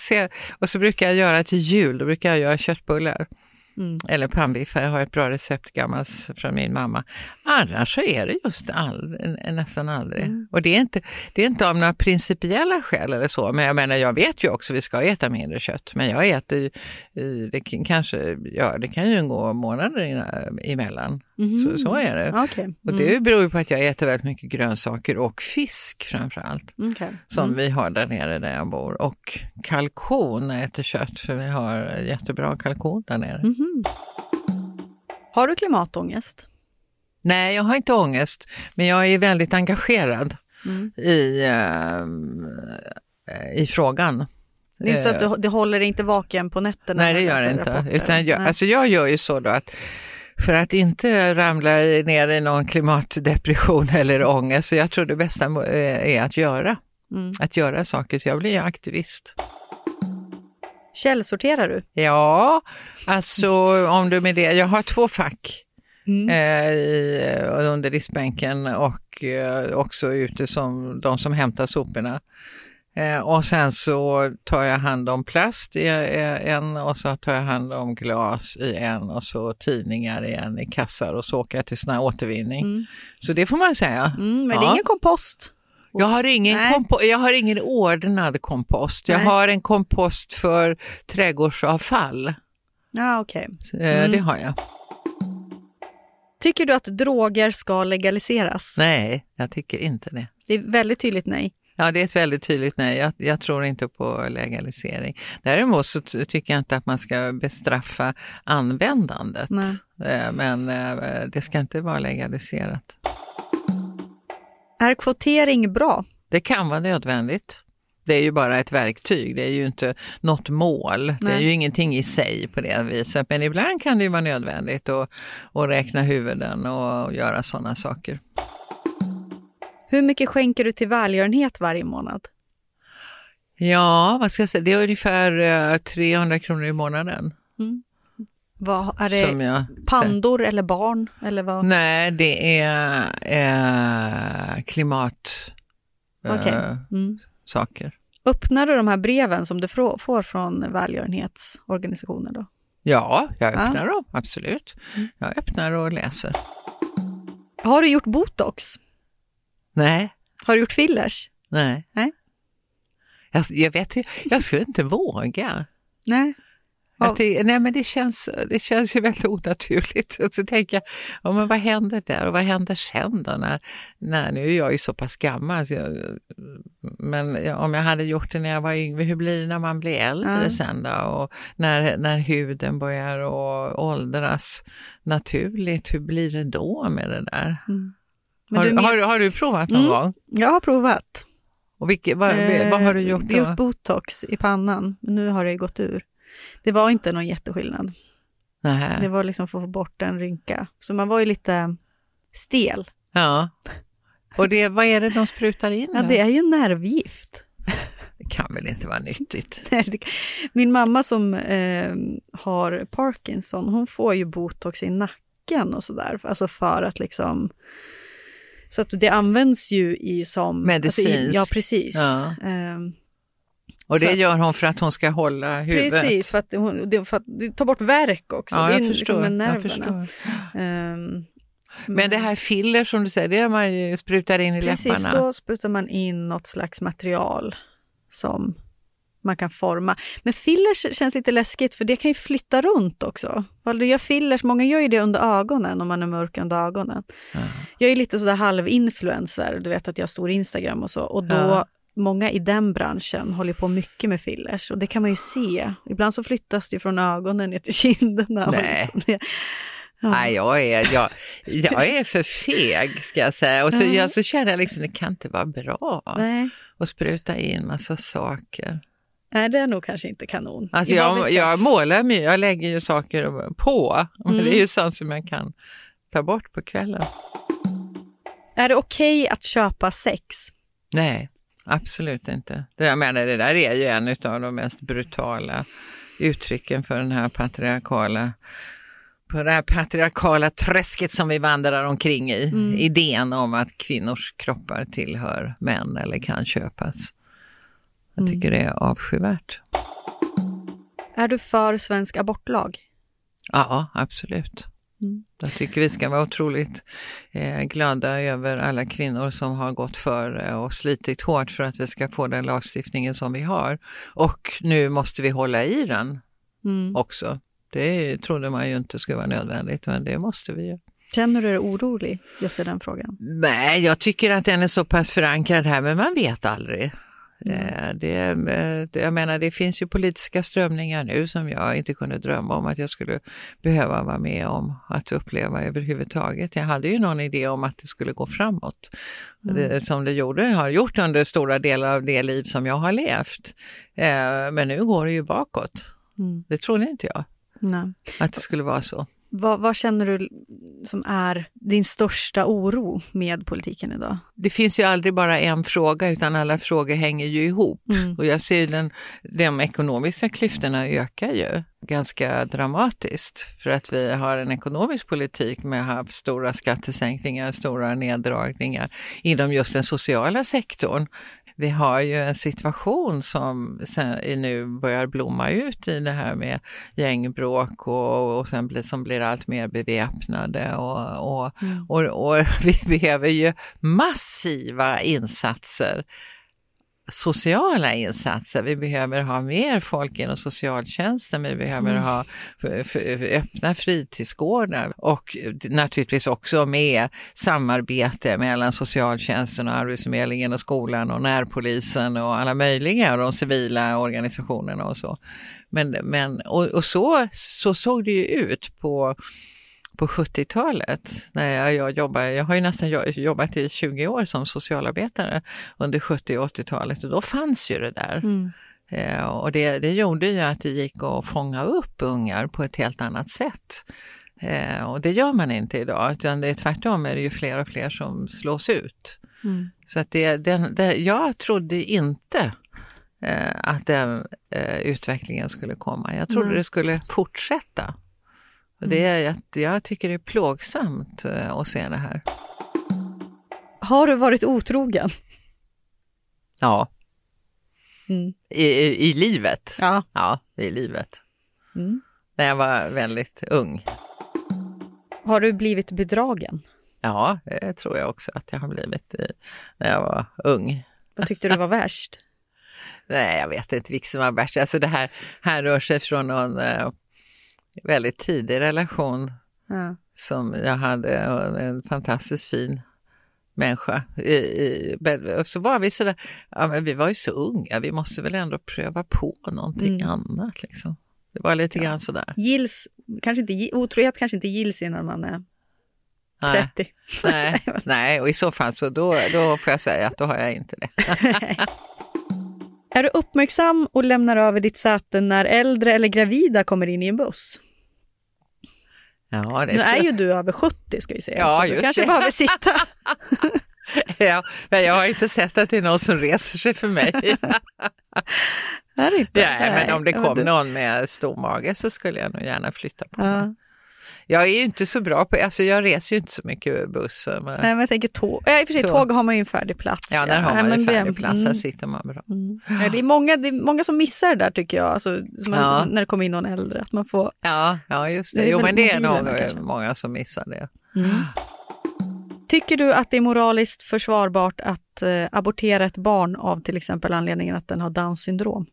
och så brukar jag göra till jul, då brukar jag göra köttbullar. Mm. Eller pannbiffar, jag har ett bra recept gammalt från min mamma. Annars så är det just all, nästan aldrig. Mm. Och det är, inte, det är inte av några principiella skäl eller så, men jag menar jag vet ju också att vi ska äta mindre kött. Men jag äter ju, i- det kan, kanske, ja det kan ju gå månader ina- emellan. Så, så är det. Okej. Och det beror ju på att jag äter väldigt mycket grönsaker och fisk framför allt. Mm, okej. Som vi har där nere där jag bor. Och kalkon jag äter kött för vi har jättebra kalkon där nere. Mhm. Har du klimatångest? Nej, jag har inte ångest, men jag är väldigt engagerad Mm. i, ehm, i frågan. Det är inte så att Eh, du, det håller inte vaken på nätterna? Nej, det gör det inte. rapporter? Utan jag, Nej. alltså jag gör ju så då att för att inte ramla ner i någon klimatdepression eller ångest, så jag tror det bästa eh, är att göra. Mm. Att göra saker, så jag blir ju aktivist. Källsorterar du? Ja, alltså om du med det, jag har två fack. Mm. eh, eh, under diskbänken och eh, också ute som de som hämtar soporna. Eh, och sen så tar jag hand om plast i en och så tar jag hand om glas i en och så tidningar i en i kassar och så åker jag till sån här återvinning. Mm. Så det får man säga. Mm, men det är Ja. ingen kompost? Jag har, ingen kompo- jag har ingen ordnad kompost. Jag Nej. har en kompost för trädgårdsavfall. Ja, okej. Så, eh, Mm. Det har jag. Tycker du att droger ska legaliseras? Nej, jag tycker inte det. Det är väldigt tydligt nej. Ja, det är ett väldigt tydligt nej. Jag, jag tror inte på legalisering. Däremot så tycker jag inte att man ska bestraffa användandet. Nej. Eh, Men eh, det ska inte vara legaliserat. Är kvotering bra? Det kan vara nödvändigt. Det är ju bara ett verktyg, det är ju inte något mål. Det är Nej. ju ingenting i sig på det viset. Men ibland kan det ju vara nödvändigt att, att räkna huvuden och göra sådana saker. Hur mycket skänker du till välgörenhet varje månad? Ja, vad ska jag säga, det är ungefär eh, 300 kronor i månaden. Vad, är det jag, pandor eller barn? Eller vad? Nej, det är eh, klimat eh, Mm. saker. Öppnar du de här breven som du får från välgörenhetsorganisationer då? Ja, jag Ja. öppnar dem, absolut. Jag öppnar och läser. Har du gjort botox? Nej, Har du gjort fillers? nej. Nej. Jag, jag vet jag skulle inte våga. Nej. Ja. ty- nej men det känns, det känns ju väldigt onaturligt. Och så tänker jag, ja, men vad händer där och vad händer sen då? När, när, nu är jag ju så pass gammal, så jag, men om jag hade gjort det när jag var yngre, hur blir det när man blir äldre Ja. sen då? Och när, när huden börjar att åldras naturligt, hur blir det då med det där? Mm. Har, du har, har du provat någon Mm. gång? Jag har provat. Och vilket, vad, vad har du gjort Eh, då? gjort botox i pannan, men nu har det gått ur. Det var inte någon jätteskillnad. Nähä. Det var liksom för att få bort en rynka. Så man var ju lite stel. Ja. Och det, vad är det de sprutar in? Ja, det är ju nervgift. det kan väl inte vara nyttigt? Min mamma som eh, har Parkinson, hon får ju botox i nacken och sådär. Alltså för att liksom... Så att det används ju i som... Medicinskt. Alltså ja, precis. Ja. Ehm, Och det Så- gör hon för att hon ska hålla huvudet? precis, för att, hon, för att tar bort värk också. Ja, det är jag ju förstår. liksom jag förstår. Ehm, Men det här filler som du säger, det är man ju sprutar in i Precis, läpparna? då sprutar man in något slags material som man kan forma. Men fillers känns lite läskigt för det kan ju flytta runt också. Du gör fillers, många gör ju det under ögonen om man är mörk under ögonen. Jag är lite sådär halv-influencer, du vet att jag har stor Instagram och så. Och då, Ja. många i den branschen håller på mycket med fillers och det kan man ju se. Ibland så flyttas det ju från ögonen ner till kinderna. Nej. liksom. Ja. Nej, jag är, jag, jag är för feg ska jag säga. Och så, Ja. jag, så känner jag liksom, det kan inte vara bra Nej. att spruta in massa saker. Nej, det är nog kanske inte kanon. Alltså jag, jag målar mycket, jag lägger ju saker på, men Mm. det är ju sånt som jag kan ta bort på kvällen. Är det okej att köpa sex? Nej, absolut inte. Det, jag menar, det där är ju en av de mest brutala uttrycken för den här patriarkala på det här patriarkala träsket som vi vandrar omkring i. Mm. Idén om att kvinnors kroppar tillhör män eller kan köpas. Jag Mm. tycker det är avskyvärt. Är du för svensk abortlag? Ja, absolut. Mm. Jag tycker vi ska vara otroligt eh, glada över alla kvinnor som har gått före och slitit hårt för att vi ska få den lagstiftningen som vi har. Och nu måste vi hålla i den Mm. också. Det trodde man ju inte skulle vara nödvändigt, men det måste vi ju. Känner du dig orolig just i den frågan? Nej, jag tycker att den är så pass förankrad här, men man vet aldrig. Eh, Det, eh, det, jag menar, det finns ju politiska strömningar nu som jag inte kunde drömma om att jag skulle behöva vara med om att uppleva överhuvudtaget. Jag hade ju någon idé om att det skulle gå framåt, det, som det gjorde, har gjort under stora delar av det liv som jag har levt. Eh, Men nu går det ju bakåt. Mm. Det trodde inte jag, Nej. att det skulle vara så. Vad, vad känner du som är din största oro med politiken idag? det finns ju aldrig bara en fråga utan alla frågor hänger ju ihop. Mm. Och jag ser ju den, de ekonomiska klyftorna ökar ju ganska dramatiskt för att vi har en ekonomisk politik med haft stora skattesänkningar, stora neddragningar inom just den sociala sektorn. Vi har ju en situation som sen, nu börjar blomma ut i det här med gängbråk och, och sen blir, som blir allt mer beväpnade och, och, och, och vi behöver ju massiva insatser sociala insatser. Vi behöver ha mer folk inom socialtjänsten, vi behöver Mm. ha öppna fritidsgårdar och naturligtvis också med samarbete mellan socialtjänsten och Arbetsförmedlingen och skolan och närpolisen och alla möjliga och de civila organisationerna och så. Men, men, och, och så, så såg det ju ut på på 70-talet när jag, jobbade, jag har ju nästan jo- jobbat i 20 år som socialarbetare under 70 och 80-talet och då fanns ju det där. Mm. Eh, och det, det gjorde ju att det gick att fånga upp ungar på ett helt annat sätt. Eh, och det gör man inte idag, utan det är tvärtom är det ju fler och fler som slås ut. Mm. Så att det, den, det, jag trodde inte eh, att den eh, utvecklingen skulle komma. Jag trodde Nej. det skulle fortsätta. Och det är, jag, jag tycker det är plågsamt eh, att se det här. Har du varit otrogen? Ja, Mm. i, i, i livet. Ja. Ja, i livet. Mm. När jag var väldigt ung. Har du blivit bedragen? Ja, det tror jag också att jag har blivit i, när jag var ung. Vad tyckte du var värst? Nej, jag vet inte vilket som var värst. Alltså det här, här rör sig från någon eh, väldigt tidig relation Ja. som jag hade en fantastiskt fin människa. I, i, så var vi sådär, ja men vi var ju så unga, vi måste väl ändå pröva på någonting Mm. annat liksom. Det var lite grann sådär. Gills, kanske inte, otrohet kanske inte gills innan man är Nej, 30. nej, nej, och i så fall så då, då får jag säga att då har jag inte det. Är du uppmärksam och lämnar över ditt säte när äldre eller gravida kommer in i en buss? Ja, Nu är ju du över 70 ska jag säga, Ja, så du kanske det. behöver sitta. ja, men jag har inte sett att det är någon som reser sig för mig. Är det inte? Nej, men om det kom någon med stor mage så skulle jag nog gärna flytta på mig. Ja. Jag är ju inte så bra på, alltså jag reser ju inte så mycket buss. Men, Nej, men jag tänker tåg. Ja, i och för sig, Tåg. tåg har man ju en färdig plats. ja, där har man ju det- färdig plats, där mm, sitter man bra. mm. Ja, det, är många, det är många som missar det där tycker jag, alltså, man, Ja. när det kommer in någon äldre. Att man får, Ja, ja just det. Det jo, men det är nog kanske. många som missar det. Tycker du att det är moraliskt försvarbart att eh, abortera ett barn av till exempel anledningen att den har Downs syndrom?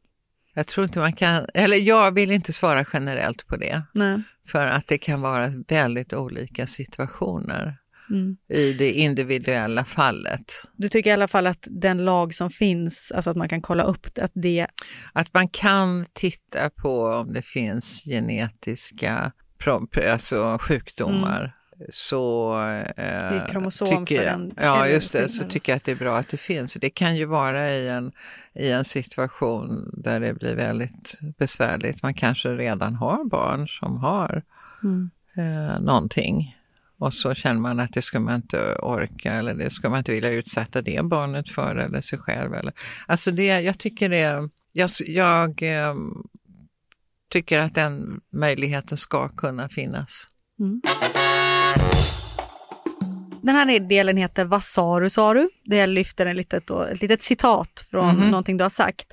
Jag tror inte man kan, eller jag vill inte svara generellt på det, Nej. för att det kan vara väldigt olika situationer Mm. i det individuella fallet. Du tycker i alla fall att den lag som finns, alltså att man kan kolla upp att det... Att man kan titta på om det finns genetiska alltså sjukdomar. Så eh, tycker jag, ja, just det, så tycker jag att det är bra att det finns. Det kan ju vara i en, i en situation där det blir väldigt besvärligt. Man kanske redan har barn som har Mm. eh, någonting. Och så känner man att det ska man inte orka eller det ska man inte vilja utsätta det barnet för eller sig själv. Eller. Alltså det, jag tycker det, jag, jag eh, tycker att den möjligheten ska kunna finnas. Den här delen heter Vad sa du, sa du? Där jag lyfter en litet, då, ett litet citat från Mhm. någonting du har sagt.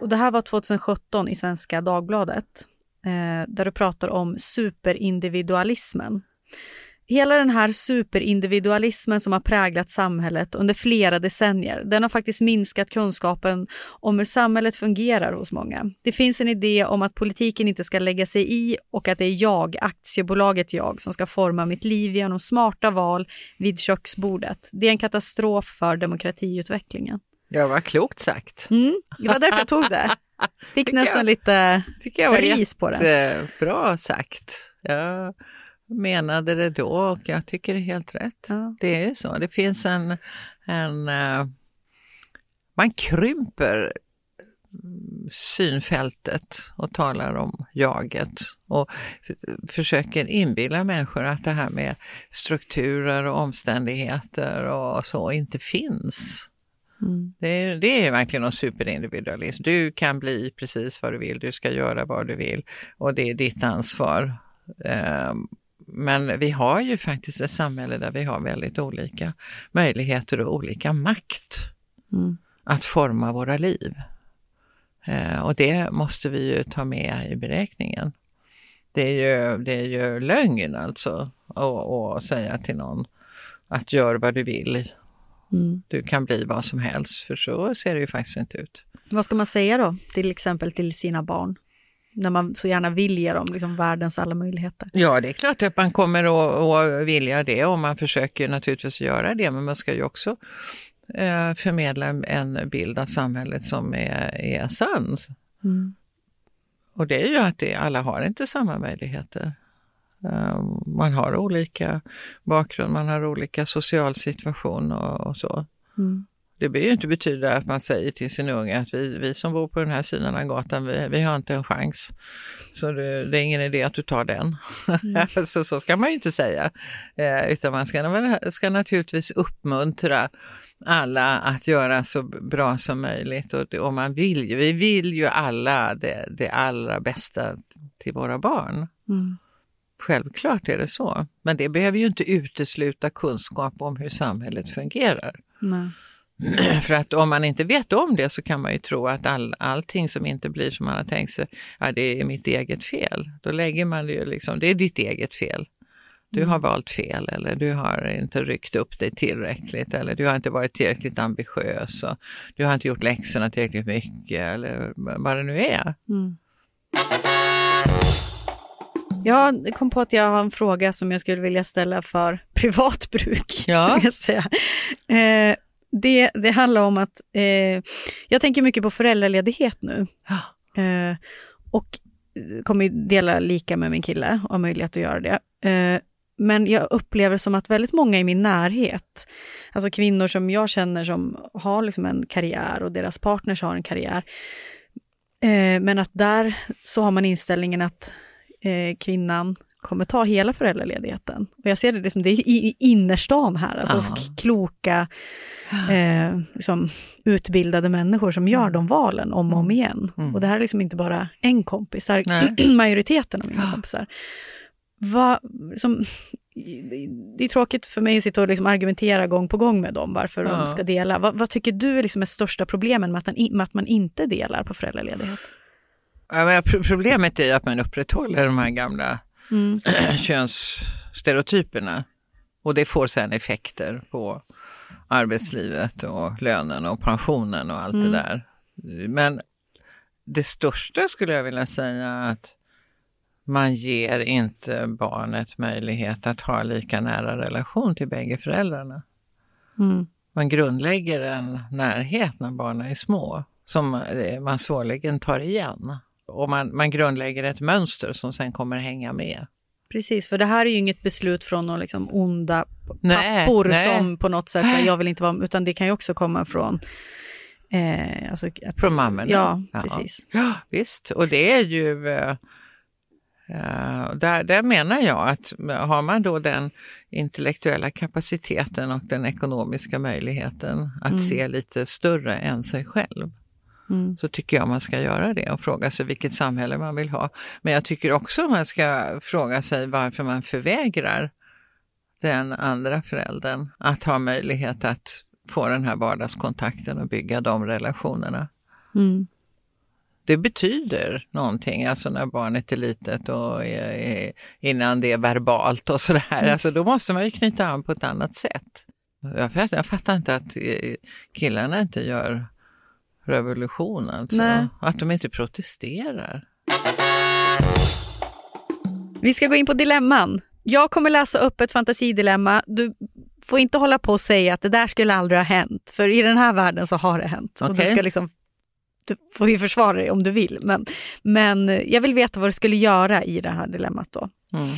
Och det här var 2017 i Svenska Dagbladet, eh, där du pratar om superindividualismen. Hela den här superindividualismen som har präglat samhället under flera decennier, den har faktiskt minskat kunskapen om hur samhället fungerar hos många. Det finns en idé om att politiken inte ska lägga sig i och att det är jag, aktiebolaget jag, som ska forma mitt liv genom smarta val vid köksbordet. Det är en katastrof för demokratiutvecklingen. Ja, vad klokt sagt. Mm, det var därför jag tog det. Fick nästan jag. lite ris på det. Bra sagt. Jag menade det då och jag tycker det är helt rätt. Ja. Det är ju så. Det finns en, en eh, man krymper mm, synfältet och talar om jaget och försöker inbilla människor att det här med strukturer och omständigheter och så inte finns. Mm. Det är, det är verkligen någon superindividualism. Du kan bli precis vad du vill, du ska göra vad du vill och det är ditt ansvar. Ehm, Men vi har ju faktiskt ett samhälle där vi har väldigt olika möjligheter och olika makt Mm. att forma våra liv. Eh, Och det måste vi ju ta med i beräkningen. Det är ju, det är ju lögn alltså och säga till någon att gör vad du vill. Mm. Du kan bli vad som helst, för så ser det ju faktiskt inte ut. Vad ska man säga då, till exempel till sina barn? När man så gärna vill ge dem liksom världens alla möjligheter. Ja, det är klart att man kommer att, att vilja det och man försöker naturligtvis göra det, men man ska ju också eh, förmedla en bild av samhället som är, är sann. Mm. Och det är ju att det, alla har inte samma möjligheter. Eh, man har olika bakgrund, man har olika social situation och, och så. Mm. Det behöver ju inte betyda att man säger till sin unge att vi, vi som bor på den här sidan av gatan, vi, vi har inte en chans. Så det, det är ingen idé att du tar den. Mm. så, så ska man ju inte säga. Eh, utan man ska, ska naturligtvis uppmuntra alla att göra så bra som möjligt. Och, och man vill ju, vi vill ju alla det, det allra bästa till våra barn. Mm. Självklart är det så. Men det behöver ju inte utesluta kunskap om hur samhället fungerar. Nej. För att om man inte vet om det så kan man ju tro att all, allting som inte blir som man har tänkt sig, ja det är mitt eget fel. Då lägger man det ju liksom, det är ditt eget fel. Du har valt fel eller du har inte ryckt upp dig tillräckligt eller du har inte varit tillräckligt ambitiös och du har inte gjort läxorna tillräckligt mycket eller vad det nu är. Mm. Jag kom på att jag har en fråga som jag skulle vilja ställa för privat bruk. Ja. Eh, det, det handlar om att eh, jag tänker mycket på föräldraledighet nu. Eh, och kommer dela lika med min kille och har möjlighet att göra det. Eh, men jag upplever som att väldigt många i min närhet, alltså kvinnor som jag känner som har liksom en karriär och deras partners har en karriär, eh, men att där så har man inställningen att eh, kvinnan kommer ta hela föräldraledigheten. Och jag ser det liksom, det är i innerstan här, alltså Ja. kloka, eh, liksom, utbildade människor som gör de valen om och om igen. Mm. Och det här är liksom inte bara en kompis, det här är majoriteten av mina kompisar. Va, som, det är tråkigt för mig att sitta och liksom argumentera gång på gång med dem varför Ja. de ska dela. Vad, vad tycker du är liksom är största problemen med att, med att man inte delar på föräldraledighet? Ja, problemet är att man upprätthåller de här gamla Mm. könsstereotyperna. Och det får sedan effekter på arbetslivet och lönen och pensionen och allt Mm. det där. Men det största skulle jag vilja säga att man ger inte barnet möjlighet att ha lika nära relation till bägge föräldrarna. Mm. Man grundlägger en närhet när barnen är små som man svårligen tar igen. Och man, man grundlägger ett mönster som sen kommer hänga med. Precis, för det här är ju inget beslut från någon liksom onda Nej, pappor nej. som på något sätt, jag vill inte vara, utan det kan ju också komma från eh, alltså, att, Från mammorna? Ja, Ja. precis. Ja, visst. Och det är ju... eh, eh, där, där menar jag att har man då den intellektuella kapaciteten och den ekonomiska möjligheten att Mm. se lite större än sig själv Mm. så tycker jag man ska göra det och fråga sig vilket samhälle man vill ha. Men jag tycker också man ska fråga sig varför man förvägrar den andra föräldern att ha möjlighet att få den här vardagskontakten och bygga de relationerna. Mm. Det betyder någonting, alltså när barnet är litet och är, innan det är verbalt och sådär. Mm. Alltså då måste man ju knyta an på ett annat sätt. Jag fattar, jag fattar inte att eh, killarna inte gör revolution, alltså. Nej. Att de inte protesterar. Vi ska gå in på dilemman. Jag kommer läsa upp ett fantasidilemma. Du får inte hålla på och säga att det där skulle aldrig ha hänt, för i den här världen så har det hänt. Och du, ska liksom, du får ju försvara dig om du vill, men, men jag vill veta vad du skulle göra i det här dilemmat då. Mm.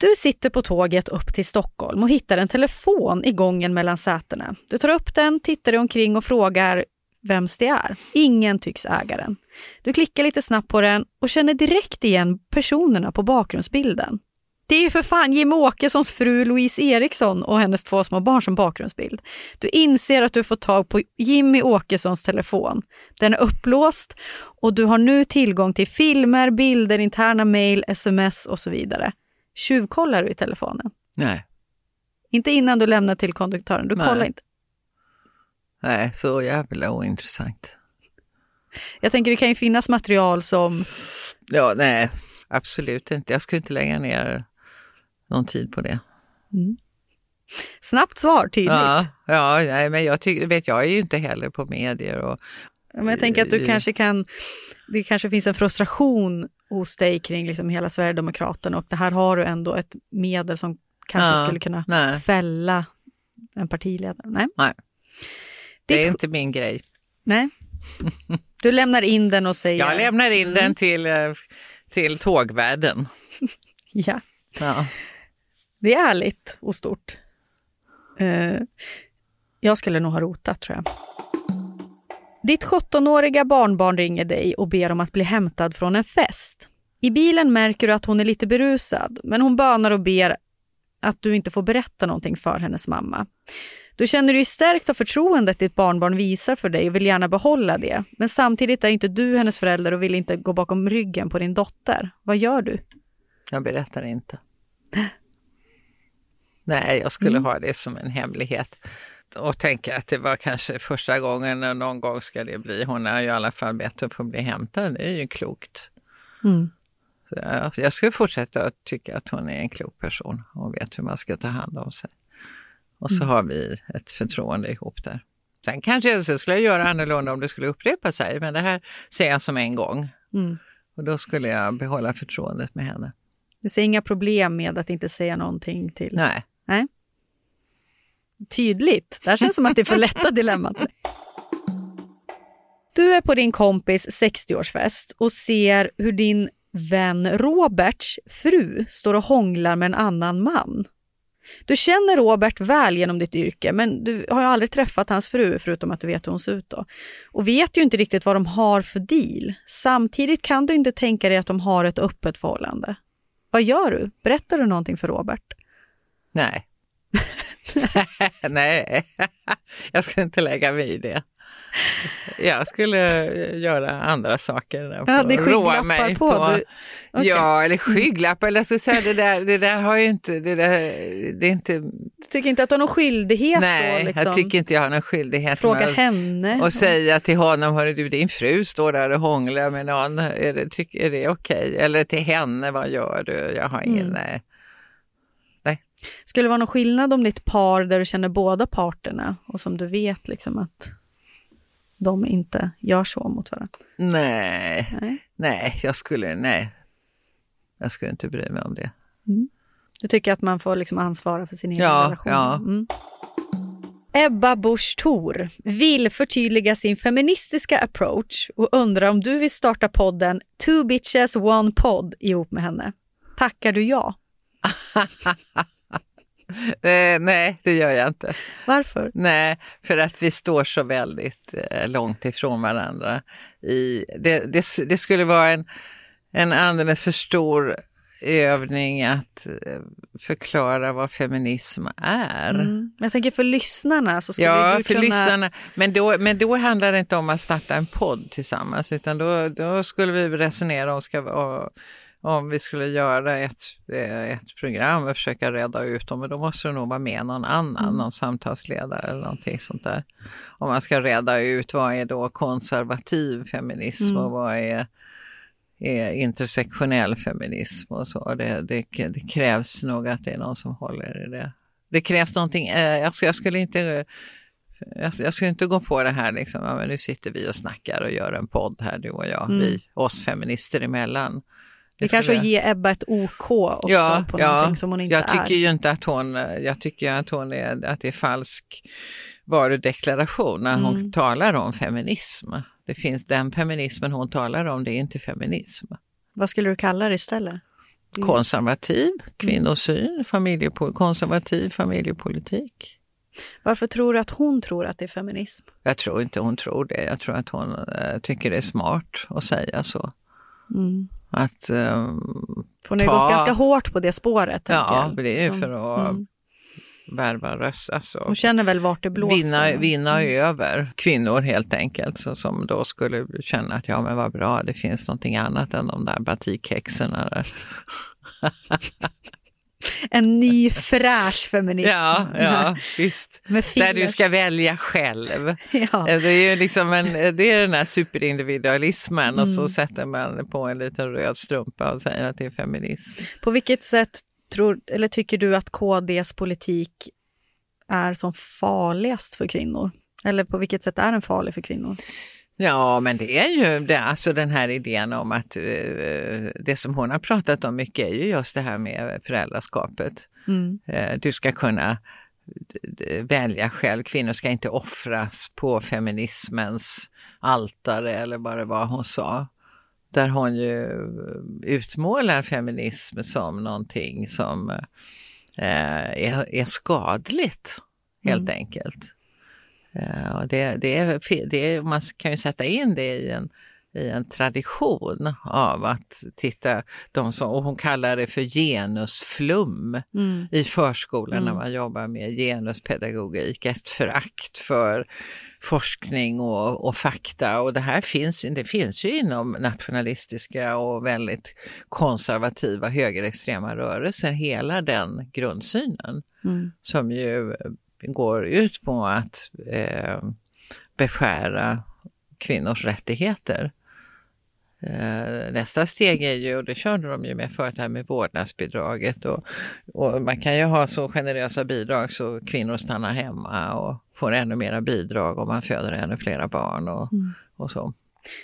Du sitter på tåget upp till Stockholm och hittar en telefon i gången mellan sätena. Du tar upp den, tittar dig omkring och frågar vems det är. Ingen tycks äga den. Du klickar lite snabbt på den och känner direkt igen personerna på bakgrundsbilden. Det är ju för fan Jim Åkessons fru Louise Eriksson och hennes två små barn som bakgrundsbild. Du inser att du får tag på Jimmy Åkessons telefon. Den är upplåst och du har nu tillgång till filmer, bilder, interna mejl, sms och så vidare. Tjuvkollar du i telefonen? Nej, Inte innan du lämnar till konduktören. Du Nej. kollar inte. Nej, så jävla ointressant. Jag tänker det kan ju finnas material som... Ja, nej, absolut inte. Jag skulle inte lägga ner någon tid på det. Snabbt svar, tydligt. Ja, ja nej, men jag, tycker, vet, jag är ju inte heller på medier. Och, Men jag tänker att du kanske kan, det kanske finns en frustration hos dig kring liksom hela Sverigedemokraterna och det här har du ändå ett medel som kanske Ja, skulle kunna nej. fälla en partiledare. Nej. Nej. Det är inte min grej. Nej. Du lämnar in den och säger... Jag lämnar in Mm. den till, eh, till tågvärlden. Ja, Ja. det är ärligt och stort. Eh, jag skulle nog ha rotat tror jag. Ditt 17-åriga barnbarn ringer dig och ber om att bli hämtad från en fest. I bilen märker du att hon är lite berusad, men hon bönar och ber att du inte får berätta någonting för hennes mamma. Du känner dig stärkt av förtroendet ditt barnbarn visar för dig och vill gärna behålla det. Men samtidigt är inte du hennes förälder och vill inte gå bakom ryggen på din dotter. Vad gör du? Jag berättar inte. Nej, jag skulle Mm. ha det som en hemlighet. Och tänka att det var kanske första gången och någon gång ska det bli. Hon har ju i alla fall bett att få bli hämtad. Det är ju klokt. Mm. Jag, jag skulle fortsätta att tycka att hon är en klok person och vet hur man ska ta hand om sig. Och så Mm. har vi ett förtroende ihop där. Sen kanske jag skulle jag göra annorlunda om det skulle upprepa sig, men det här ser jag som en gång. Mm. Och då skulle jag behålla förtroendet med henne. Du ser inga problem med att inte säga någonting till... Nej. Nej. Tydligt. Det här känns som att det är för lätta dilemmat. Du är på din kompis 60-årsfest och ser hur din vän Roberts fru står och hånglar med en annan man. Du känner Robert väl genom ditt yrke, men du har ju aldrig träffat hans fru förutom att du vet hur hon ser ut. Då. Och vet ju inte riktigt vad de har för deal. Samtidigt kan du inte tänka dig att de har ett öppet förhållande. Vad gör du? Berättar du någonting för Robert? Nej. Nej, jag skulle inte lägga mig i det. Jag skulle göra andra saker. Ja, det är roa mig på. Du- okej. Ja, eller skygglappar. Eller jag skulle säga, det där, det där har ju inte... Det, där, det är inte... Du tycker inte att du har någon skyldighet Nej, då? Liksom, jag tycker inte jag har någon skyldighet Fråga med henne. och säga till honom, hörru du, din fru står där och hånglar med någon, är det, är det okej? Eller till henne, vad gör du? Jag har ingen, Mm. nej. Skulle det vara någon skillnad om ditt par där du känner båda parterna och som du vet liksom att de inte gör så mot varandra? Nej, Nej. nej, jag skulle, nej. Jag skulle inte bry mig om det. Du tycker att man får liksom ansvara för sin egen Ja, relation? ja. Mm. Ebba Busch Thor vill förtydliga sin feministiska approach och undrar om du vill starta podden Two Bitches One Pod ihop med henne. Tackar du ja? Eh, nej, det gör jag inte. Varför? Nej, för att vi står så väldigt eh, långt ifrån varandra. I, det, det, det skulle vara en, en alldeles för stor övning att eh, förklara vad feminism är. Mm. Jag tänker för lyssnarna så skulle Ja, du för kunna... lyssnarna. Men då, men då handlar det inte om att starta en podd tillsammans, utan då, då skulle vi resonera om, ska, och, om vi skulle göra ett, eh, ett program och försöka reda ut dem, men då måste det nog vara med någon annan, Mm. någon samtalsledare eller någonting sånt där. Om man ska reda ut vad är då konservativ feminism Mm. och vad är är intersektionell feminism och så. Det, det, det krävs nog att det är någon som håller i det. Det krävs någonting, eh, jag, jag skulle inte jag, jag skulle inte gå på det här liksom, ja, men nu sitter vi och snackar och gör en podd här du och jag, Mm. vi, oss feminister emellan. Det kanske att ge Ebba ett OK också ja, på ja, någonting som hon inte jag tycker är. ju inte att hon, jag tycker att hon är, att det är falsk varudeklaration när hon Mm. talar om feminism. Det finns den feminismen hon talar om, det är inte feminism. Vad skulle du kalla det istället? Mm. Konservativ kvinnosyn, familjepol- konservativ familjepolitik. Varför tror du att hon tror att det är feminism? Jag tror inte hon tror det. Jag tror att hon eh, tycker det är smart att säga så. Mm. Att, För hon har ju Ta- gått ganska hårt på det spåret. ja, det är ju för att Mm. värva röst. Alltså, Hon känner väl vart det blåser. vinna, vinna Mm. över kvinnor helt enkelt. Så, som då skulle känna att ja men vad bra, det finns någonting annat än de där batikhäxorna där. En ny fräsch feminism. Ja, ja visst. Där du ska välja själv. Ja. Eh, Det är ju liksom en, det är den här superindividualismen och så Mm. sätter man på en liten röd strumpa och säger att det är feminism. På vilket sätt Tror, eller tycker du att KDs politik är som farligast för kvinnor? Eller på vilket sätt är den farlig för kvinnor? Ja, men det är ju det, alltså den här idén om att eh, det som hon har pratat om mycket är ju just det här med föräldraskapet. Mm. Eh, du ska kunna välja själv. Kvinnor ska inte offras på feminismens altare eller vad det var hon sa. Där hon ju utmålar feminism som någonting som eh, är, är skadligt helt enkelt. Och det, det är, det är, man kan ju sätta in det i en, i en tradition av att titta, de som, och hon kallar det för genusflum Mm. i förskolan när Mm. man jobbar med genuspedagogik, ett förakt för forskning och, och fakta och det här finns, det finns ju inom nationalistiska och väldigt konservativa högerextrema rörelser, hela den grundsynen Mm. som ju går ut på att eh, beskära kvinnors rättigheter. Eh, nästa steg är ju, och det körde de ju med förut, det här med vårdnadsbidraget. Och, och man kan ju ha så generösa bidrag så kvinnor stannar hemma och får ännu mera bidrag om man föder ännu flera barn och, Mm. och så.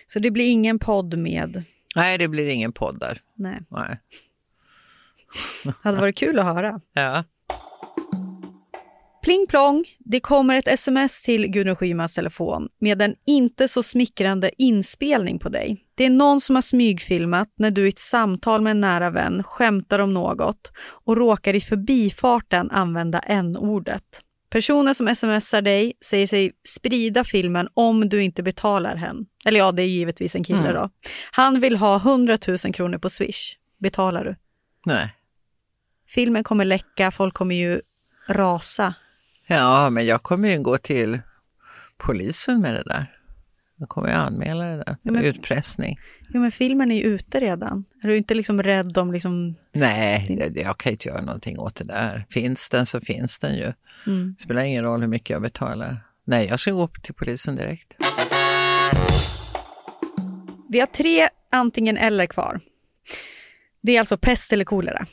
Så det blir ingen podd med... Nej, det blir ingen podd där. Nej. Nej. hade varit kul att höra. Ja. Pling plong, det kommer ett sms till Gudrun Schymans telefon med en inte så smickrande inspelning på dig. Det är någon som har smygfilmat när du i ett samtal med en nära vän skämtar om något och råkar i förbifarten använda n-ordet. Personen som smsar dig säger sig sprida filmen om du inte betalar hen. Eller ja, det är givetvis en kille Mm. då. Han vill ha 100 000 kronor på Swish. Betalar du? Nej. Filmen kommer läcka, folk kommer ju rasa. Ja, men jag kommer ju gå till polisen med det där. Jag kommer ju anmäla det där. Ja, men- Utpressning. Jo, men filmen är ju ute redan. Är du inte liksom rädd om liksom... Nej, Din- jag kan inte göra någonting åt det där. Finns den så finns den ju. Mm. Det spelar ingen roll hur mycket jag betalar. Nej, jag ska gå till polisen direkt. Vi har tre antingen eller kvar. Det är alltså pest eller kolera.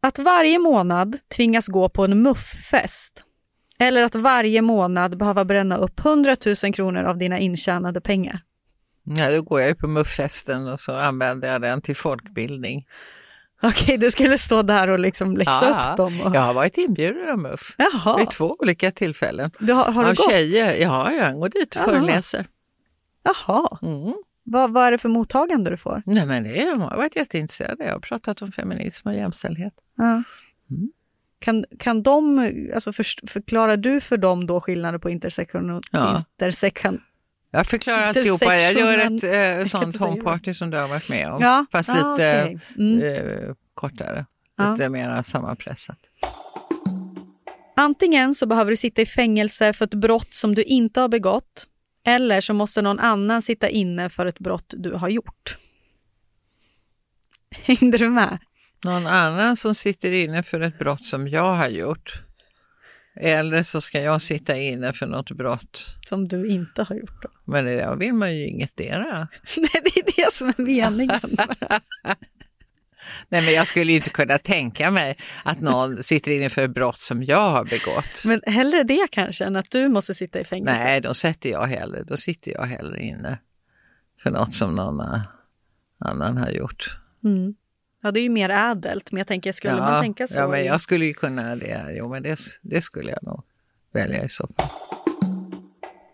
Att varje månad tvingas gå på en mufffest eller att varje månad behöva bränna upp 100 000 kronor av dina intjänade pengar. Ja, då går jag ju på mufffesten och så använder jag den till folkbildning. Okej, du skulle stå där och liksom läxa Ja, upp dem. Och... Jag har varit inbjuden av MUF Jaha, vid två olika tillfällen. du har, har du av gått? tjejer. Ja, jag går dit och Jaha. föreläser. Jaha, Mm. vad, vad är det för mottagande du får? Nej, men det är, de har varit jätteintresserade. Jag har pratat om feminism och jämställdhet. Ja. Mm. Kan, kan de, alltså för, förklarar du för dem då skillnaden på intersektion, Ja. intersektion, Jag förklarar alltihopa. Jag gör ett eh, sånt homeparty som du har varit med om. Ja, Fast ah, lite okej. Mm. eh, kortare. Ja. Lite mer sammanpressat. Antingen så behöver du sitta i fängelse för ett brott som du inte har begått eller så måste någon annan sitta inne för ett brott du har gjort. Hängde du med? Någon annan som sitter inne för ett brott som jag har gjort. Eller så ska jag sitta inne för något brott. Som du inte har gjort. Då. Men det där vill man ju ingetdera. Nej, det är det som är meningen. Nej, men jag skulle ju inte kunna tänka mig att någon sitter inne för ett brott som jag har begått. Men hellre det kanske än att du måste sitta i fängelse. Nej, då sätter jag hellre, då sitter jag hellre inne för något som någon annan har gjort. Mm. Ja, det är ju mer ädelt, men jag tänker, skulle man tänka så? Ja, men jag skulle ju kunna det. Jo, men det, det skulle jag nog välja i så fall.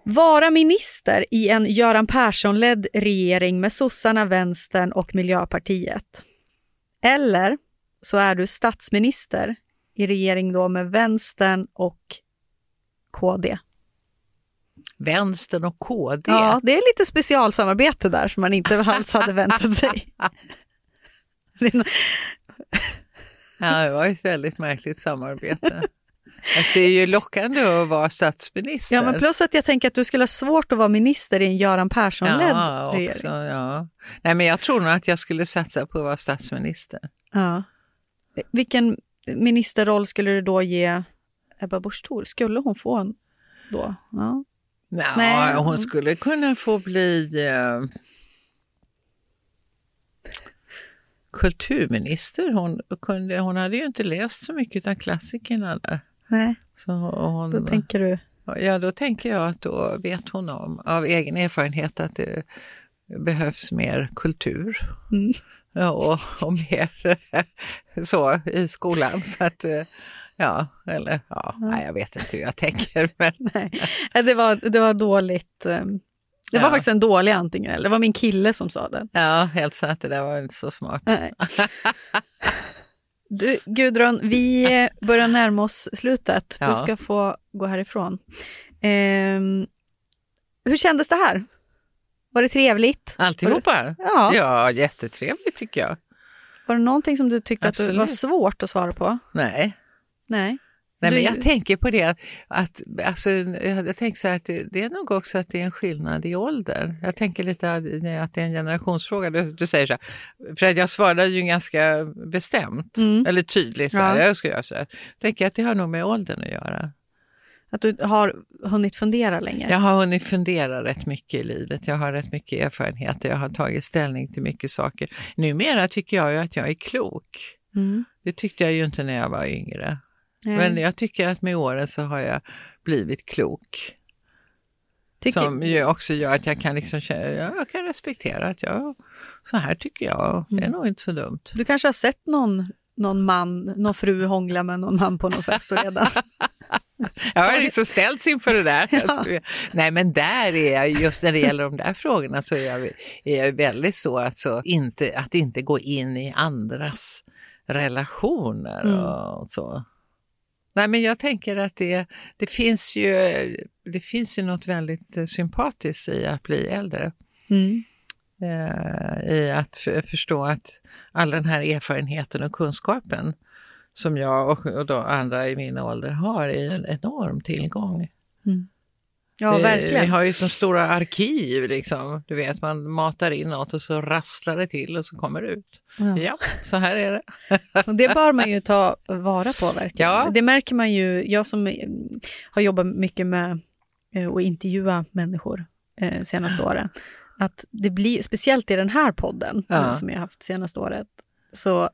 Vara minister i en Göran Persson-ledd regering med sossarna, vänstern och Miljöpartiet. Eller så är du statsminister i regering då med vänstern och KD. Vänstern och KD. Ja, det är lite specialsamarbete där som man inte alls hade väntat sig. Ja, det var ett väldigt märkligt samarbete. Fast det är ju lockande att vara statsminister. Ja, men plus att jag tänker att du skulle ha svårt att vara minister i en Göran Persson-ledd ja, regering. också, ja. Nej, men jag tror nog att jag skulle satsa på att vara statsminister. Ja. Vilken ministerroll skulle du då ge Ebba Busch Thor? Skulle hon få en då? Ja. Ja, Nej. hon skulle kunna få bli... Eh, kulturminister. Hon, kunde, hon hade ju inte läst så mycket av klassikerna där. Nej, Så hon, då tänker du... Ja, då tänker jag att då vet hon om, av egen erfarenhet att det behövs mer kultur. Mm. Ja, och, och mer så i skolan. Så att, ja, eller ja, nej, jag vet inte hur jag tänker. Men, Nej, det var, det var dåligt. eh, Det var Ja. faktiskt en dålig antingen eller. Det var min kille som sa det. ja, helt sant, det där var inte så smart. Nej. Du, Gudrun, vi eh, börjar närma oss slutet. Du Ja. ska få gå härifrån. Ehm, hur kändes det här? Var det trevligt? Alltihopa? Ja. ja, jättetrevligt tycker jag. Var det någonting som du tyckte att det var Absolut. svårt att svara på? Nej. Nej. Nej, men jag tänker på det att alltså, jag tänkt så att det, det är nog också att det är en skillnad i ålder. Jag tänker lite att att det är en generationsfråga. Du, du säger så här, för att jag svarade ju ganska bestämt Mm. eller tydligt. Så här, Ja. jag skulle göra så här. tänker att det har nog med åldern att göra. Att du har hunnit fundera länge? Jag har hunnit fundera rätt mycket i livet. Jag har rätt mycket erfarenheter. Jag har tagit ställning till mycket saker. Numera tycker jag ju att jag är klok. Mm. Det tyckte jag ju inte när jag var yngre. Nej. Men jag tycker att med åren så har jag blivit klok. Tycker- Som ju också gör att jag kan, liksom, jag kan respektera att jag, så här tycker jag, det är Mm. nog inte så dumt. Du kanske har sett någon, någon man, någon fru hångla med någon man på någon fest redan? Jag har liksom ställts inför det där. Ja. Nej men där är jag, just när det gäller de där frågorna så är jag, är jag väldigt så att, så inte, att inte gå in i andras relationer Mm. och så. Nej men jag tänker att det, det, finns ju, det finns ju något väldigt eh, sympatiskt i att bli äldre. Mm. eh, i att förstå att all den här erfarenheten och kunskapen som jag och, och andra i min ålder har är en enorm tillgång. Ja, Vi- verkligen. Vi har ju så stora arkiv, liksom. du vet man matar in något och så rasslar det till och så kommer det ut. Ja. Ja, så här är det. Och det bör man ju ta vara på verkligen. Ja. Det märker man ju, jag som eh, har jobbat mycket med eh, att intervjua människor eh, senaste åren, att det blir, speciellt i den här podden Ja. eh, som jag har haft senaste året, så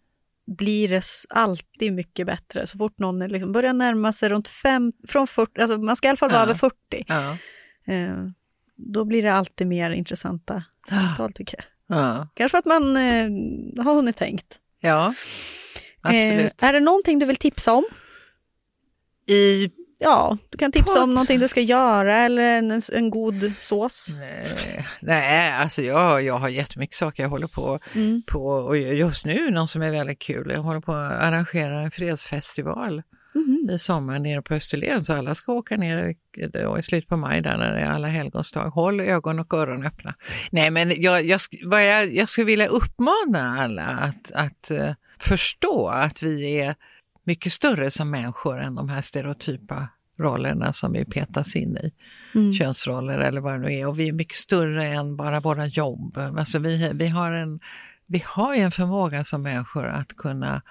blir det alltid mycket bättre. Så fort någon liksom börjar närma sig runt fem, från 40, alltså man ska i alla fall vara Ja. över 40, Ja. eh, då blir det alltid mer intressanta samtal tycker jag. Ja, Kanske för att man eh, har hunnit tänkt. ja absolut. Eh, är det någonting du vill tipsa om? I Ja, du kan tipsa Podd. om någonting du ska göra eller en, en god sås. Nej, nej, alltså jag, jag har jättemycket saker jag håller på, Mm. på och just nu någon som är väldigt kul. Jag håller på att arrangera en fredsfestival Mhm. i sommar nere på Österlen så alla ska åka ner i slutet på maj där när det är alla helgons dag. Håll ögon och öron öppna. Nej men jag, jag, vad jag, jag skulle vilja uppmana alla att, att eh, förstå att vi är mycket större som människor än de här stereotypa rollerna som vi petas in i Mm. könsroller eller vad det nu är. Och vi är mycket större än bara våra jobb. Alltså vi, vi, har en, vi har ju en förmåga som människor att kunna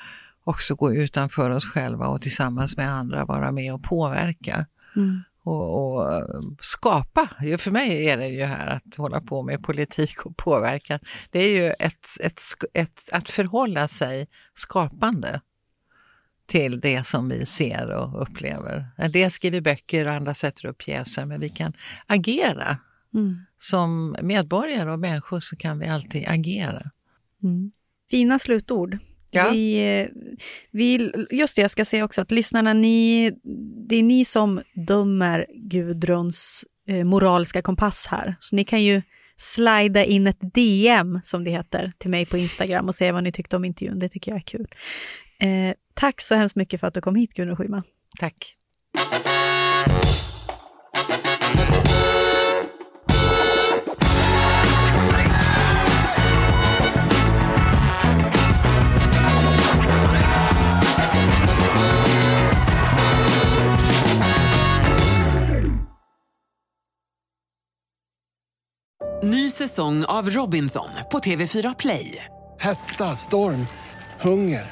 också gå utanför oss själva och tillsammans med andra vara med och påverka. Mm. Och, och skapa. För mig är det ju här att hålla på med politik och påverkan. Det är ju ett, ett, ett, att förhålla sig skapande till det som vi ser och upplever. En del skriver böcker, andra sätter upp pjäser, men vi kan agera. Mm. Som medborgare och människor så kan vi alltid agera. Mm. Fina slutord. Ja. Vi, vi, just det, jag ska säga också att lyssnarna, ni, det är ni som dömer Gudruns eh, moraliska kompass här. Så ni kan ju slida in ett DM, som det heter, till mig på Instagram och säga vad ni tyckte om intervjun. Det tycker jag är kul. Eh, tack så hemskt mycket för att du kom hit, Gudrun Schyman. Tack. Ny säsong av Robinson på TV4 Play. Hetta, storm, hunger.